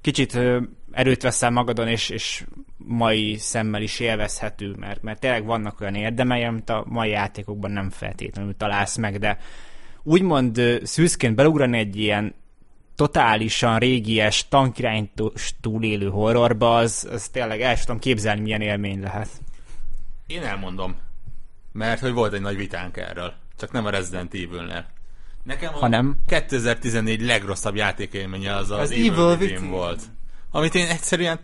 kicsit erőt veszel magadon, és, és mai szemmel is élvezhető, mert, mert tényleg vannak olyan érdemei, amit a mai játékokban nem feltétlenül találsz meg, de úgymond szűzként beugrani egy ilyen totálisan régies tankirányítós túlélő horrorba, az, az tényleg el sem tudom képzelni, milyen élmény lehet. Én elmondom, mert hogy volt egy nagy vitánk erről, csak nem a Resident Evil-nél. Nekem a Hanem? 2014 legrosszabb játékélménye az az, Az Evil, Within. volt. Amit én egyszerűen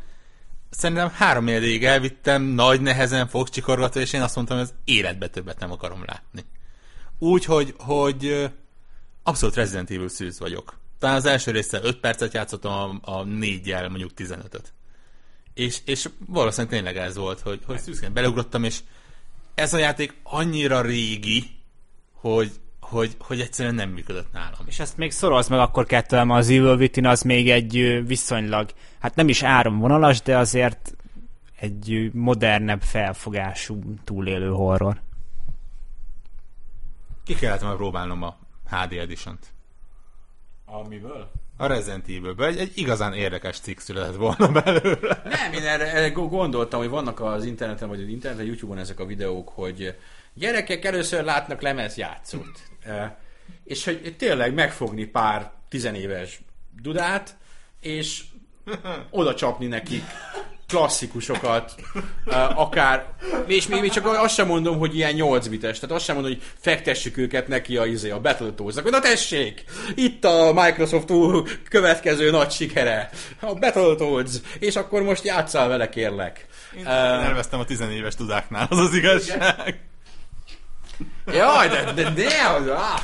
szerintem három évig elvittem, nagy nehezen fogcsikorgatva, és én azt mondtam, hogy az életbe többet nem akarom látni. Úgy, hogy, abszolút Resident Evil szűz vagyok. Talán az első része 5 percet játszottam, a, a négyel mondjuk 15-öt. És, és valószínűleg tényleg ez volt, hogy, hogy szűzként beleugrottam, és ez a játék annyira régi, hogy, hogy, hogy egyszerűen nem működött nálam. És ezt még szorolsz meg akkor kettőm, az Evil Within az még egy viszonylag, hát nem is áramvonalas, de azért egy modernebb felfogású túlélő horror. Ki kellett már próbálnom a HD Edition-t. Amiből? A Resident Evil-ből. Egy, egy igazán érdekes cikk született volna belőle. Nem, én erre, erre go- gondoltam, hogy vannak az interneten, vagy az interneten, YouTube-on ezek a videók, hogy gyerekek először látnak lemezjátszót. Eh, és hogy tényleg megfogni pár tizenéves dudát, és [laughs] oda csapni nekik klasszikusokat, eh, akár, és még, még csak azt sem mondom, hogy ilyen 8 bites, tehát azt sem mondom, hogy fektessük őket neki a, izé, a Battletoads-nak, hogy na tessék, itt a Microsoft új következő nagy sikere, a Battletoads, és akkor most játsszál vele, kérlek. Én Eh, elvesztem a tizenéves tudáknál, az az igazság. Jaj, de, de, de, az, ah,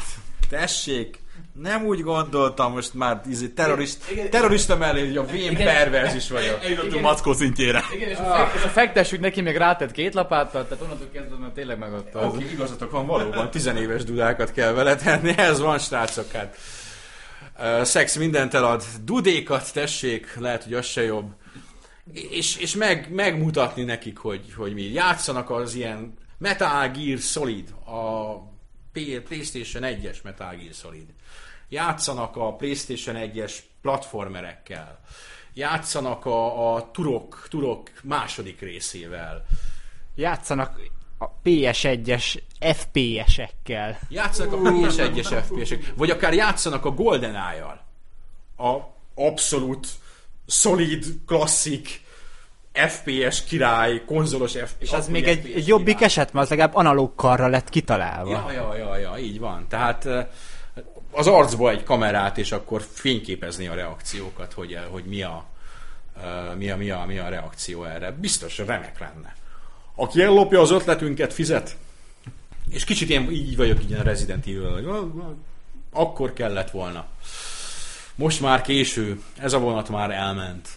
tessék. Nem úgy gondoltam, most már izé, terrorist, terrorista mellé, hogy a vén perverz is vagyok. Eljutottunk Mackó szintjére. Igen, és a, fek, és a fektessük neki még rátett két lapáttal, tehát onnantól kezdve már tényleg megadta. Oké, okay, igazatok van, valóban tizenéves dudákat kell vele tenni, ez van, srácok, hát. Uh, szex mindent elad, dudékat tessék, lehet, hogy az se jobb. És, és meg, megmutatni nekik, hogy, hogy mi játszanak az ilyen Metal Gear Solid, a PlayStation 1-es Metal Gear Solid. Játszanak a PlayStation 1-es platformerekkel. Játszanak a, a Turok, Turok második részével. Játszanak a PS1-es FPS-ekkel. Játszanak a PS1-es FPS-ek. Vagy akár játszanak a GoldenEye-jal. A abszolút szolid, klasszik FPS király, konzolos FPS. És az még egy, egy jobbik eset, mert az legalább analóg karra lett kitalálva. Ja, ja, ja, ja, így van. Tehát az arcba egy kamerát, és akkor fényképezni a reakciókat, hogy, hogy mi, a, mi, a, mi, a, mi a reakció erre. Biztos remek lenne. Aki ellopja az ötletünket, fizet. És kicsit én így vagyok így a Resident Evil, hogy akkor kellett volna. Most már késő, ez a vonat már elment.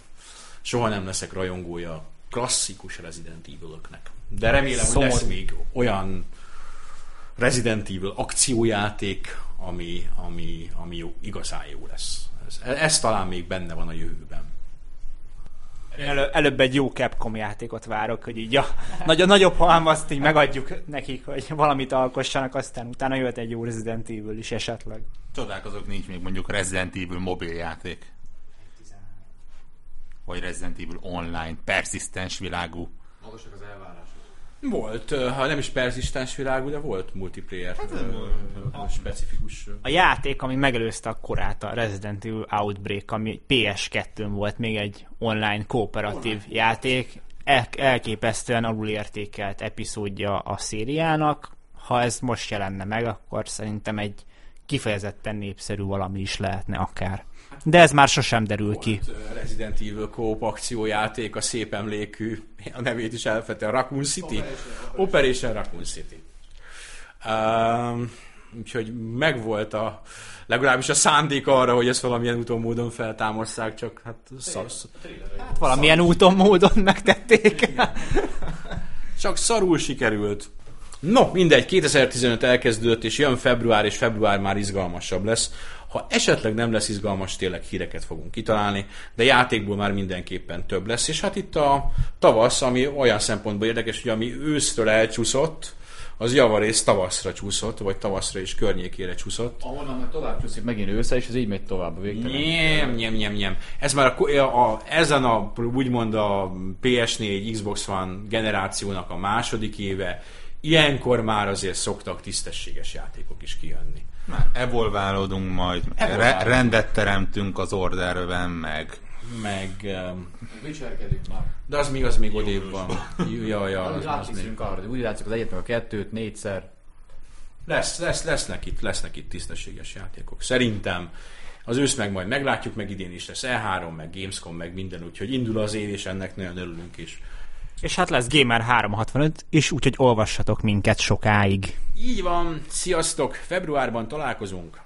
Soha nem leszek rajongója klasszikus Resident evil De remélem, Szomor... hogy lesz még olyan Resident Evil akciójáték, ami, ami, ami jó, igazán jó lesz. Ez, ez talán még benne van a jövőben. Elő, előbb egy jó Capcom játékot várok, hogy így a, nagy, a nagyobb halmazt így megadjuk nekik, hogy valamit alkossanak, aztán utána jöhet egy jó Resident Evil is esetleg. Csodálkozok, nincs még mondjuk Resident Evil mobiljáték. Vagy Resident Evil online, persisztens világú. Magasak az elvárások. Volt, ha nem is perzisztens világú, de volt multiplayer hát, uh, specifikus. A játék, ami megelőzte a korát, a Resident Evil Outbreak, ami PS2-n volt még egy online kooperatív online. játék, el, elképesztően alulértékelt epizódja a szériának. Ha ez most jelenne meg, akkor szerintem egy kifejezetten népszerű valami is lehetne akár. De ez már sosem derül ki. Resident Evil Coop akciójáték, a szép emlékű, a nevét is elfette, Raccoon City? Operation, Operation Raccoon City. Um, úgyhogy megvolt a legalábbis a szándék arra, hogy ezt valamilyen úton módon feltámaszták, csak hát szasz. Hát valamilyen úton módon megtették. csak szarul sikerült. No, mindegy, 2015 elkezdődött, és jön február, és február már izgalmasabb lesz. Ha esetleg nem lesz izgalmas, tényleg híreket fogunk kitalálni, de játékból már mindenképpen több lesz. És hát itt a tavasz, ami olyan szempontból érdekes, hogy ami ősztől elcsúszott, az javarész tavaszra csúszott, vagy tavaszra és környékére csúszott. Ahonnan meg tovább csúszik megint ősze, és ez így megy tovább a végtelen. Nem, nem, nem, nem. Ez már a, a, ezen a, úgymond a PS4, Xbox One generációnak a második éve, ilyenkor már azért szoktak tisztességes játékok is kijönni. Evolválódunk majd, Re- rendet teremtünk az orderben, meg meg... Um, Vicselkedünk már. De az még, az még odébb van. Ja, ja, az, az még. arra, hogy úgy látszik az egyet, meg a kettőt, négyszer. Lesz, lesz, lesznek itt, lesznek itt tisztességes játékok. Szerintem az ősz meg majd meglátjuk, meg idén is lesz E3, meg Gamescom, meg minden, úgyhogy indul az év, és ennek nagyon örülünk is. És hát lesz Gamer 365 is, úgyhogy olvassatok minket sokáig. Így van, sziasztok, februárban találkozunk.